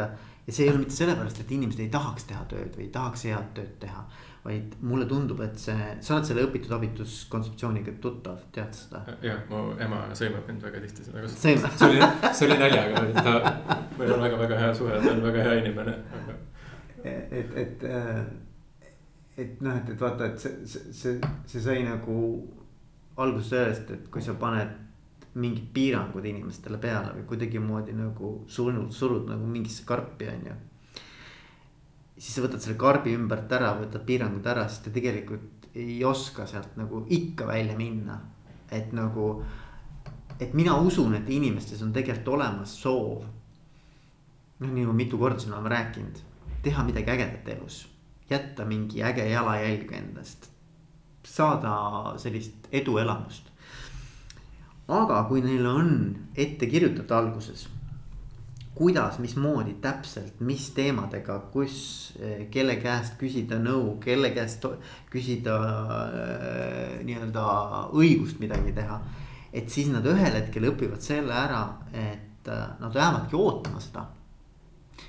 ja see ei ole mitte sellepärast, et inimesed ei tahaks teha tööd või ei tahaks head tööd teha. Vaid mulle tundub, et see, sa oled selle õpitud abituskontseptsiooniga tuttav, tead seda? jah, mu ema sõimab mind väga tihti seda kasutada. see oli, see oli naljaga, ta, meil on väga-väga hea suhe, ta on väga hea inimene aga.... et, et, et noh, et, et vaata, et see, see, see, see sai nagu alguse sellest, et kui sa paned mingid piirangud inimestele peale või kuidagimoodi nagu surnud, surud nagu mingisse karpi, on ju. Siis sa võtad selle karbi ümbert ära, võtad piirangud ära, siis ta tegelikult ei oska sealt nagu ikka välja minna. et nagu, et mina usun, et inimestes on tegelikult olemas soov. noh, nii nagu mitu korda siin oleme rääkinud, teha midagi ägedat elus, jätta mingi äge jalajälg endast. saada sellist eduelamust aga kui neil on ette kirjutatud alguses, kuidas, mismoodi täpselt, mis teemadega, kus, kelle käest küsida nõu, kelle käest küsida äh, nii-öelda õigust midagi teha. et siis nad ühel hetkel õpivad selle ära, et äh, nad jäävadki ootama seda.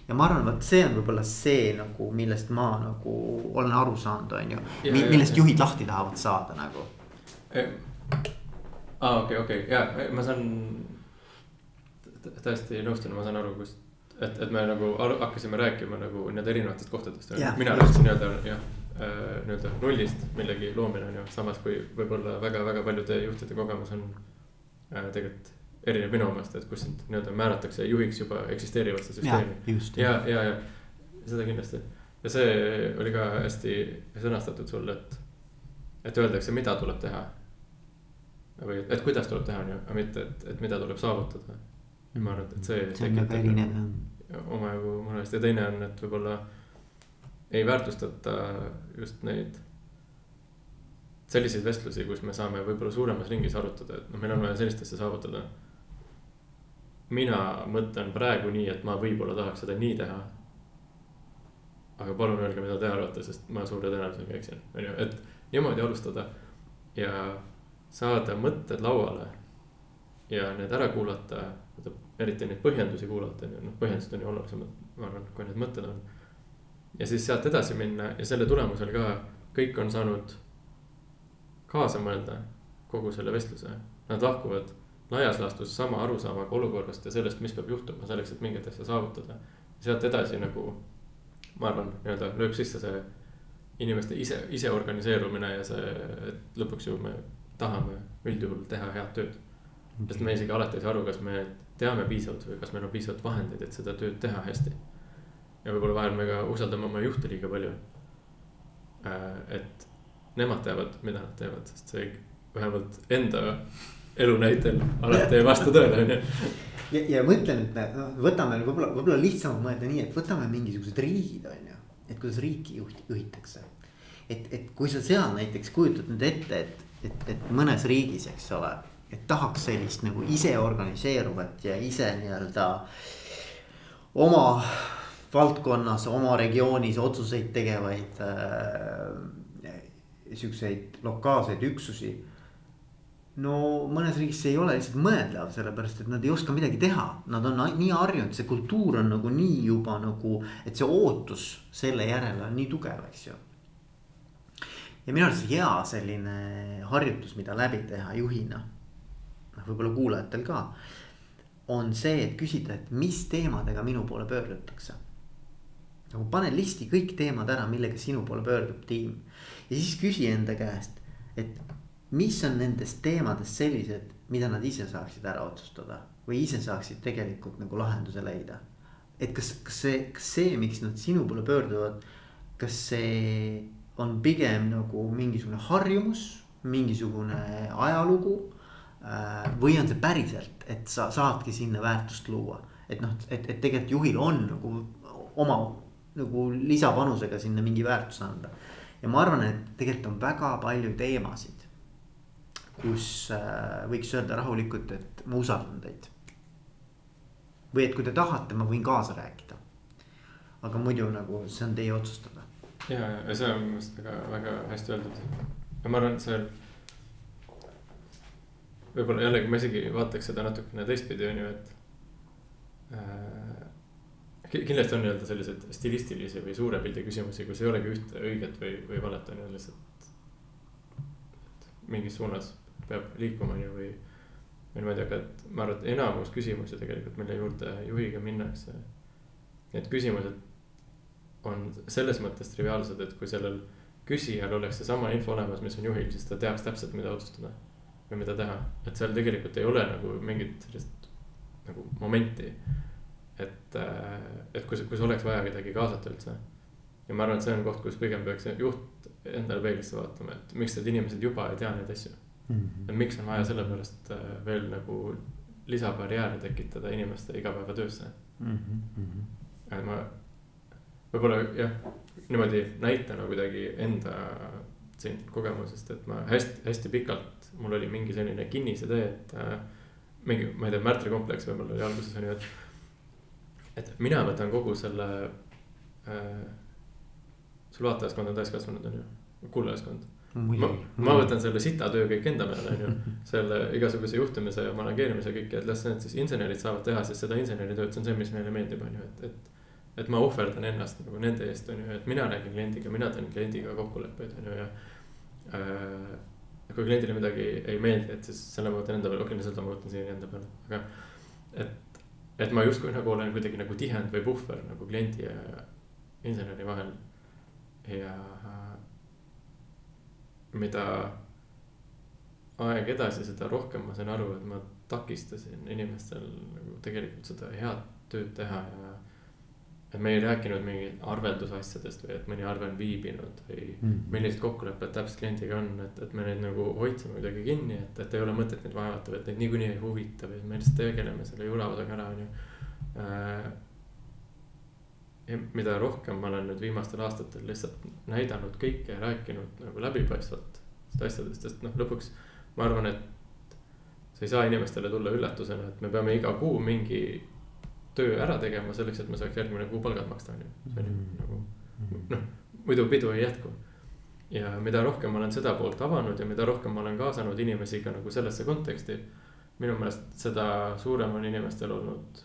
ja ma arvan, vot see on võib-olla see nagu, millest ma nagu olen aru saanud, on ju, millest juhid lahti tahavad saada nagu aa, okei, okei, ja ma saan täiesti nõustun, ma saan aru, kust, et, et me nagu hakkasime rääkima nagu nii-öelda erinevatest kohtadest. mina rääkisin nii-öelda jah, äh, nii-öelda nullist millegi loomine on ju, samas kui võib-olla väga-väga paljude juhtide kogemus on äh, tegelikult erineb minu omast, et kus sind nii-öelda määratakse juhiks juba eksisteerivasse süsteemi. ja, ja, ja seda kindlasti ja see oli ka hästi sõnastatud sul, et, et öeldakse, mida tuleb teha või et kuidas tuleb teha, on ju, aga mitte, et, et mida tuleb saavutada. Ja ma arvan, et, see. see on väga erinev jah. omajagu muredest ja teine on, et võib-olla ei väärtustata just neid selliseid vestlusi, kus me saame võib-olla suuremas ringis arutada, et noh, meil on vaja sellist asja saavutada. mina mõtlen praegu nii, et ma võib-olla tahaks seda nii teha. aga palun öelge, mida te arvate, sest ma suure tõenäosusega eksin, on ju, et niimoodi alustada ja saada mõtted lauale ja need ära kuulata, eriti neid põhjendusi kuulata, noh põhjendused on ju olulisemad, ma arvan, kui need mõtted on. ja siis sealt edasi minna ja selle tulemusel ka kõik on saanud kaasa mõelda kogu selle vestluse. Nad lahkuvad laias laastus sama arusaamaga olukorrast ja sellest, mis peab juhtuma selleks, et mingit asja saavutada. sealt edasi nagu ma arvan, nii-öelda lööb sisse see inimeste ise, ise organiseerumine ja see, et lõpuks ju me tahame üldjuhul teha head tööd. sest me isegi alati ei saa aru, kas me teame piisavalt või kas meil on piisavalt vahendeid, et seda tööd teha hästi. ja võib-olla vahel me ka usaldame oma juhte liiga palju. Äh, et nemad teavad, mida nad teevad, sest see vähemalt enda elu näitel alati ei vasta tõele, on ju. ja, ja mõtle nüüd, noh, võtame võib-olla, võib-olla lihtsam on mõelda nii, et võtame mingisugused riigid, on ju. et kuidas riiki juht-, juhitakse. et, et kui sa seal näiteks kujutad nüüd ette, et et, et mõnes riigis, eks ole, et tahaks sellist nagu ise organiseeruvat ja ise nii-öelda oma valdkonnas, oma regioonis otsuseid tegevaid äh, siukseid lokaalseid üksusi. no mõnes riigis see ei ole lihtsalt mõeldav, sellepärast et nad ei oska midagi teha, nad on nii harjunud, see kultuur on nagu nii juba nagu, et see ootus selle järele on nii tugev, eks ju ja minu arust hea selline harjutus, mida läbi teha juhina. Noh, võib-olla kuulajatel ka. on see, et küsida, et mis teemadega minu poole pöördutakse. nagu pane listi kõik teemad ära, millega sinu poole pöördub tiim. ja siis küsi enda käest, et mis on nendest teemadest sellised, mida nad ise saaksid ära otsustada või ise saaksid tegelikult nagu lahenduse leida. et kas, kas see, kas see, miks nad sinu poole pöörduvad, kas see on pigem nagu mingisugune harjumus, mingisugune ajalugu. Või on see päriselt, et sa saadki sinna väärtust luua, et noh, et, et tegelikult juhil on nagu oma nagu lisapanusega sinna mingi väärtus anda. ja ma arvan, et tegelikult on väga palju teemasid, kus äh, võiks öelda rahulikult, et ma usaldan teid. või et kui te tahate, ma võin kaasa rääkida. aga muidu nagu see on teie otsustada ja, ja see on minu meelest väga, väga hästi öeldud. ja ma arvan, et see. Võib-olla jällegi ma isegi vaataks seda natukene teistpidi, on ju, et äh,. kindlasti on nii-öelda selliseid stilistilisi või suure pildi küsimusi, kus ei olegi ühte õiget või, või valet, on ju lihtsalt. mingis suunas peab liikuma, on ju, või. või niimoodi, aga et ma arvan, et enamus küsimusi tegelikult, mille juurde juhiga minnakse. Need küsimused on selles mõttes triviaalsed, et kui sellel küsijal oleks seesama info olemas, mis on juhil, siis ta teaks täpselt, mida otsustada. Või mida teha, et seal tegelikult ei ole nagu mingit sellist nagu momenti. et, äh, et kui, kui sul oleks vaja kedagi kaasata üldse. ja ma arvan, et see on koht, kus pigem peaks juht endale peeglisse vaatama, et miks need inimesed juba ei tea neid asju mm. -hmm. et miks on vaja sellepärast äh, veel nagu lisabarjääre tekitada inimeste igapäevatöösse mm. -hmm. ma võib-olla jah, niimoodi näitena kuidagi enda siin kogemusest, et ma hästi, hästi pikalt, mul oli mingi selline kinnisidee, et äh, mingi, ma ei tea, Märtri kompleks võib-olla oli alguses on ju, et. et mina võtan kogu selle äh,, sul vaatajaskond on täiskasvanud, on ju, kuulajaskond. ma, ma võtan selle sita töö kõik enda peale, on ju, selle igasuguse juhtimise ja manageerimise kõik, et las need siis insenerid saavad teha siis seda inseneritööd, see on see, mis neile meeldib, on ju, et, et et ma ohverdan ennast nagu nende eest, on ju, et mina räägin kliendiga, mina teen kliendiga kokkuleppeid, on ju, ja äh,. kui kliendile midagi ei meeldi, et siis selle ma võtan enda peale, okei okay,, seda ma võtan siia enda peale, aga. et, et ma justkui nagu olen kuidagi nagu tihend või puhver nagu kliendi ja inseneri vahel. ja mida aeg edasi, seda rohkem ma sain aru, et ma takistasin inimestel nagu tegelikult seda head tööd teha ja et me ei rääkinud mingi arveldusasjadest või et mõni arve on viibinud või mm. millised kokkulepped täpselt kliendiga on, et, et me neid nagu hoidsime kuidagi kinni, et, et ei ole mõtet neid vaadata või et neid niikuinii ei huvita või me lihtsalt tegeleme selle julavadaga ära, on ju äh,. ja mida rohkem ma olen nüüd viimastel aastatel lihtsalt näidanud kõike ja rääkinud nagu läbipaistvalt asjadest, sest noh, lõpuks ma arvan, et see ei saa inimestele tulla üllatusena, et me peame iga kuu mingi töö ära tegema selleks, et me saaks järgmine kuu palgad maksta, on ju. see on ju mm. nagu mm. noh, muidu pidu ei jätku. ja mida rohkem ma olen seda poolt avanud ja mida rohkem ma olen kaasanud inimesi ka nagu sellesse konteksti. minu meelest seda suurem on inimestel olnud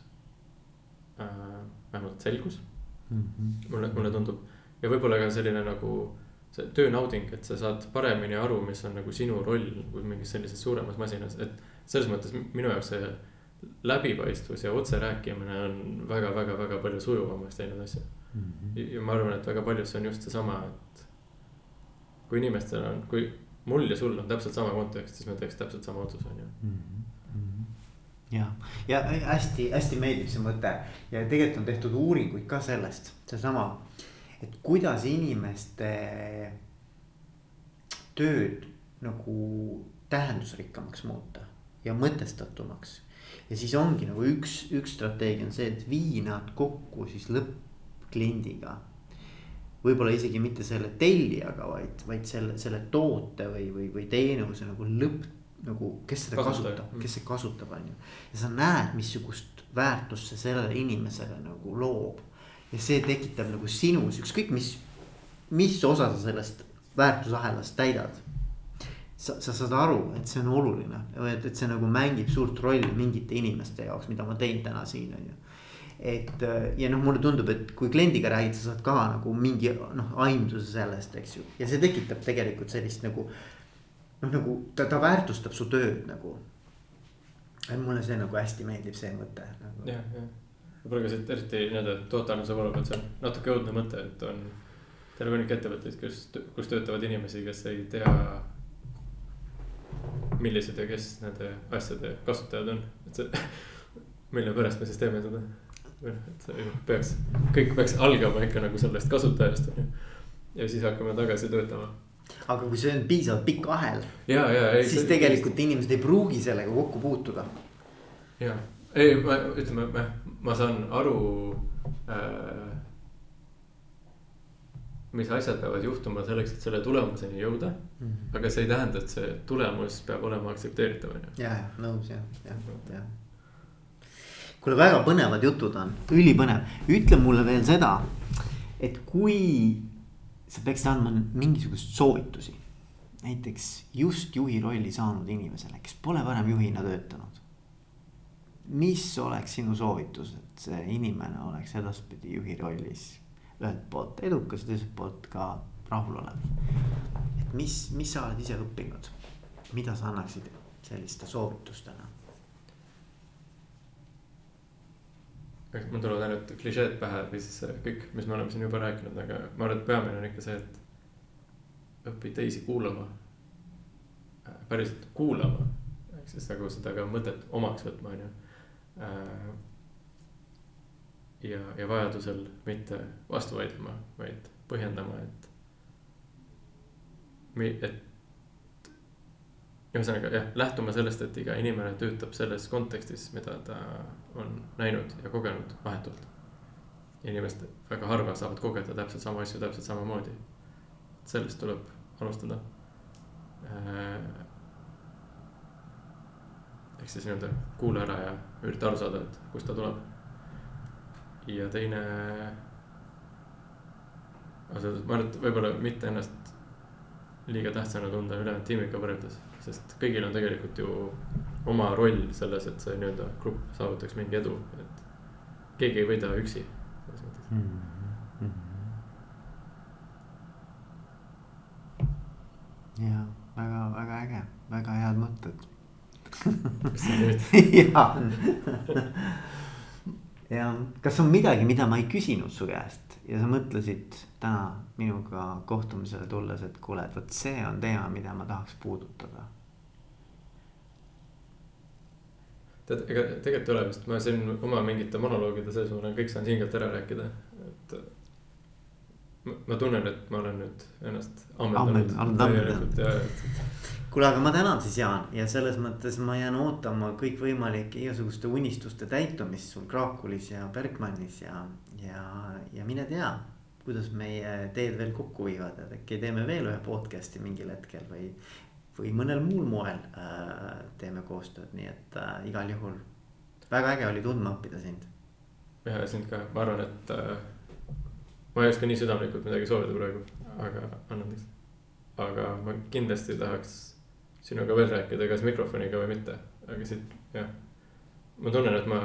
äh, vähemalt selgus mm. -hmm. mulle, mulle tundub ja võib-olla ka selline nagu see töönauding, et sa saad paremini aru, mis on nagu sinu roll nagu mingis sellises suuremas masinas, et selles mõttes minu jaoks see läbipaistvus ja otse rääkimine on väga-väga-väga palju sujuvamaks teinud asja mm. -hmm. ja ma arvan, et väga paljus see on just seesama, et kui inimestel on, kui mul ja sul on täpselt sama kontekst, siis me teeks täpselt sama otsuse, on ju mm. -hmm. ja, ja hästi-hästi meeldib see mõte ja tegelikult on tehtud uuringuid ka sellest, seesama, et kuidas inimeste tööd nagu tähendusrikkamaks muuta ja mõtestatumaks ja siis ongi nagu üks, üks strateegia on see, et vii nad kokku siis lõppkliendiga. võib-olla isegi mitte selle tellijaga, vaid, vaid selle, selle toote või, või, või teenuse nagu lõpp nagu, kes seda Kasutaja. kasutab, kes seda kasutab, on ju. ja sa näed, missugust väärtust see sellele inimesele nagu loob. ja see tekitab nagu sinus ükskõik mis, mis osa sa sellest väärtusahelast täidad sa, sa saad aru, et see on oluline, et, et see nagu mängib suurt rolli mingite inimeste jaoks, mida ma teen täna siin on ju. et ja noh, mulle tundub, et kui kliendiga räägid, sa saad ka nagu mingi noh, aimduse sellest, eks ju, ja see tekitab tegelikult sellist nagu. noh, nagu ta, ta väärtustab su tööd nagu. et mulle see nagu hästi meeldib, see mõte nagu.. jah, jah, võib-olla ka siit eriti nii-öelda tootearenduse poole pealt, see on natuke õudne mõte, et on terve hunnik ettevõtteid, kus, kus töötavad inimesi, kes ei tea millised ja kes nende asjade kasutajad on, et see, mille pärast me siis teeme seda. et see peaks, kõik peaks algama ikka nagu sellest kasutajast on ju. ja siis hakkame tagasi töötama aga kui see on piisavalt pikk ahel, siis tegelikult inimesed ei pruugi sellega kokku puutuda. ja, ei, ma ütleme, ma, ma saan aru äh, mis asjad peavad juhtuma selleks, et selle tulemuseni jõuda. -hmm. aga see ei tähenda, et see tulemus peab olema aktsepteeritav, on ju. ja, ja nõus jah, jah, jah. kuule, väga põnevad jutud on, ülipõnev, ütle mulle veel seda, et kui sa peaksid andma mingisugust soovitusi. näiteks just juhi rolli saanud inimesele, kes pole varem juhina töötanud. mis oleks sinu soovitus, et see inimene oleks edaspidi juhi rollis ühelt poolt edukas, teiselt poolt ka rahulolev. et mis, mis sa oled ise õppinud, mida sa annaksid selliste soovitustena? mul tulevad ainult klišeed pähe või siis kõik, mis me oleme siin juba rääkinud, aga ma arvan, et peamine on ikka see, et õpi teisi kuulama. päriselt kuulama, ehk siis nagu seda ka mõtet omaks võtma, on ju ja, ja vajadusel mitte vastu vaidlema, vaid põhjendama, et. Et ühesõnaga jah, lähtuma sellest, et iga inimene töötab selles kontekstis, mida ta on näinud ja kogenud vahetult. inimesed väga harva saavad kogeda täpselt samu asju täpselt samamoodi. sellest tuleb alustada. Äh, ehk siis nii-öelda kuula ära ja ürita aru saada, et kust ta tuleb ja teine. ma arvan, et võib-olla mitte ennast liiga tähtsana tunda ülejäänud tiimiga võrreldes, sest kõigil on tegelikult ju oma roll selles, et see nii-öelda grupp saavutaks mingi edu, et keegi ei võida üksi, mm. -hmm. ja väga, väga äge, väga head mõtted. jaa ja kas on midagi, mida ma ei küsinud su käest ja sa mõtlesid täna minuga kohtumisele tulles, et kuule, et vot see on teema, mida ma tahaks puudutada. tead, ega tegelikult ei ole vist, ma siin oma mingite monoloogide sees, ma olen kõik saanud hingelt ära rääkida, et. ma tunnen, et ma olen nüüd ennast ammendanud. ammendanud, ammendanud kuule, aga ma tänan siis Jaan ja selles mõttes ma jään ootama kõikvõimalike igasuguste unistuste täitumist sul Kraakulis ja Bergmannis ja, ja, ja mine tea. kuidas meie teed veel kokku viivad, et äkki teeme veel ühe podcast'i mingil hetkel või, või mõnel muul moel äh, teeme koostööd, nii et äh, igal juhul väga äge oli tundma õppida sind. ja sind ka, ma arvan, et äh, ma ei oska nii südamlikult midagi soovida praegu, aga annan aga ma kindlasti tahaks sinuga veel rääkida, kas mikrofoniga või mitte, aga siit jah. ma tunnen, et ma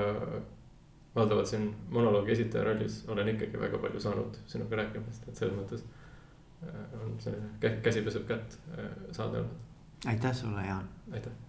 valdavalt siin monoloogi esitaja rollis olen ikkagi väga palju saanud sinuga rääkimast, et selles mõttes äh, on selline käsi peseb kätt äh, saade olnud. aitäh sulle, Jaan. aitäh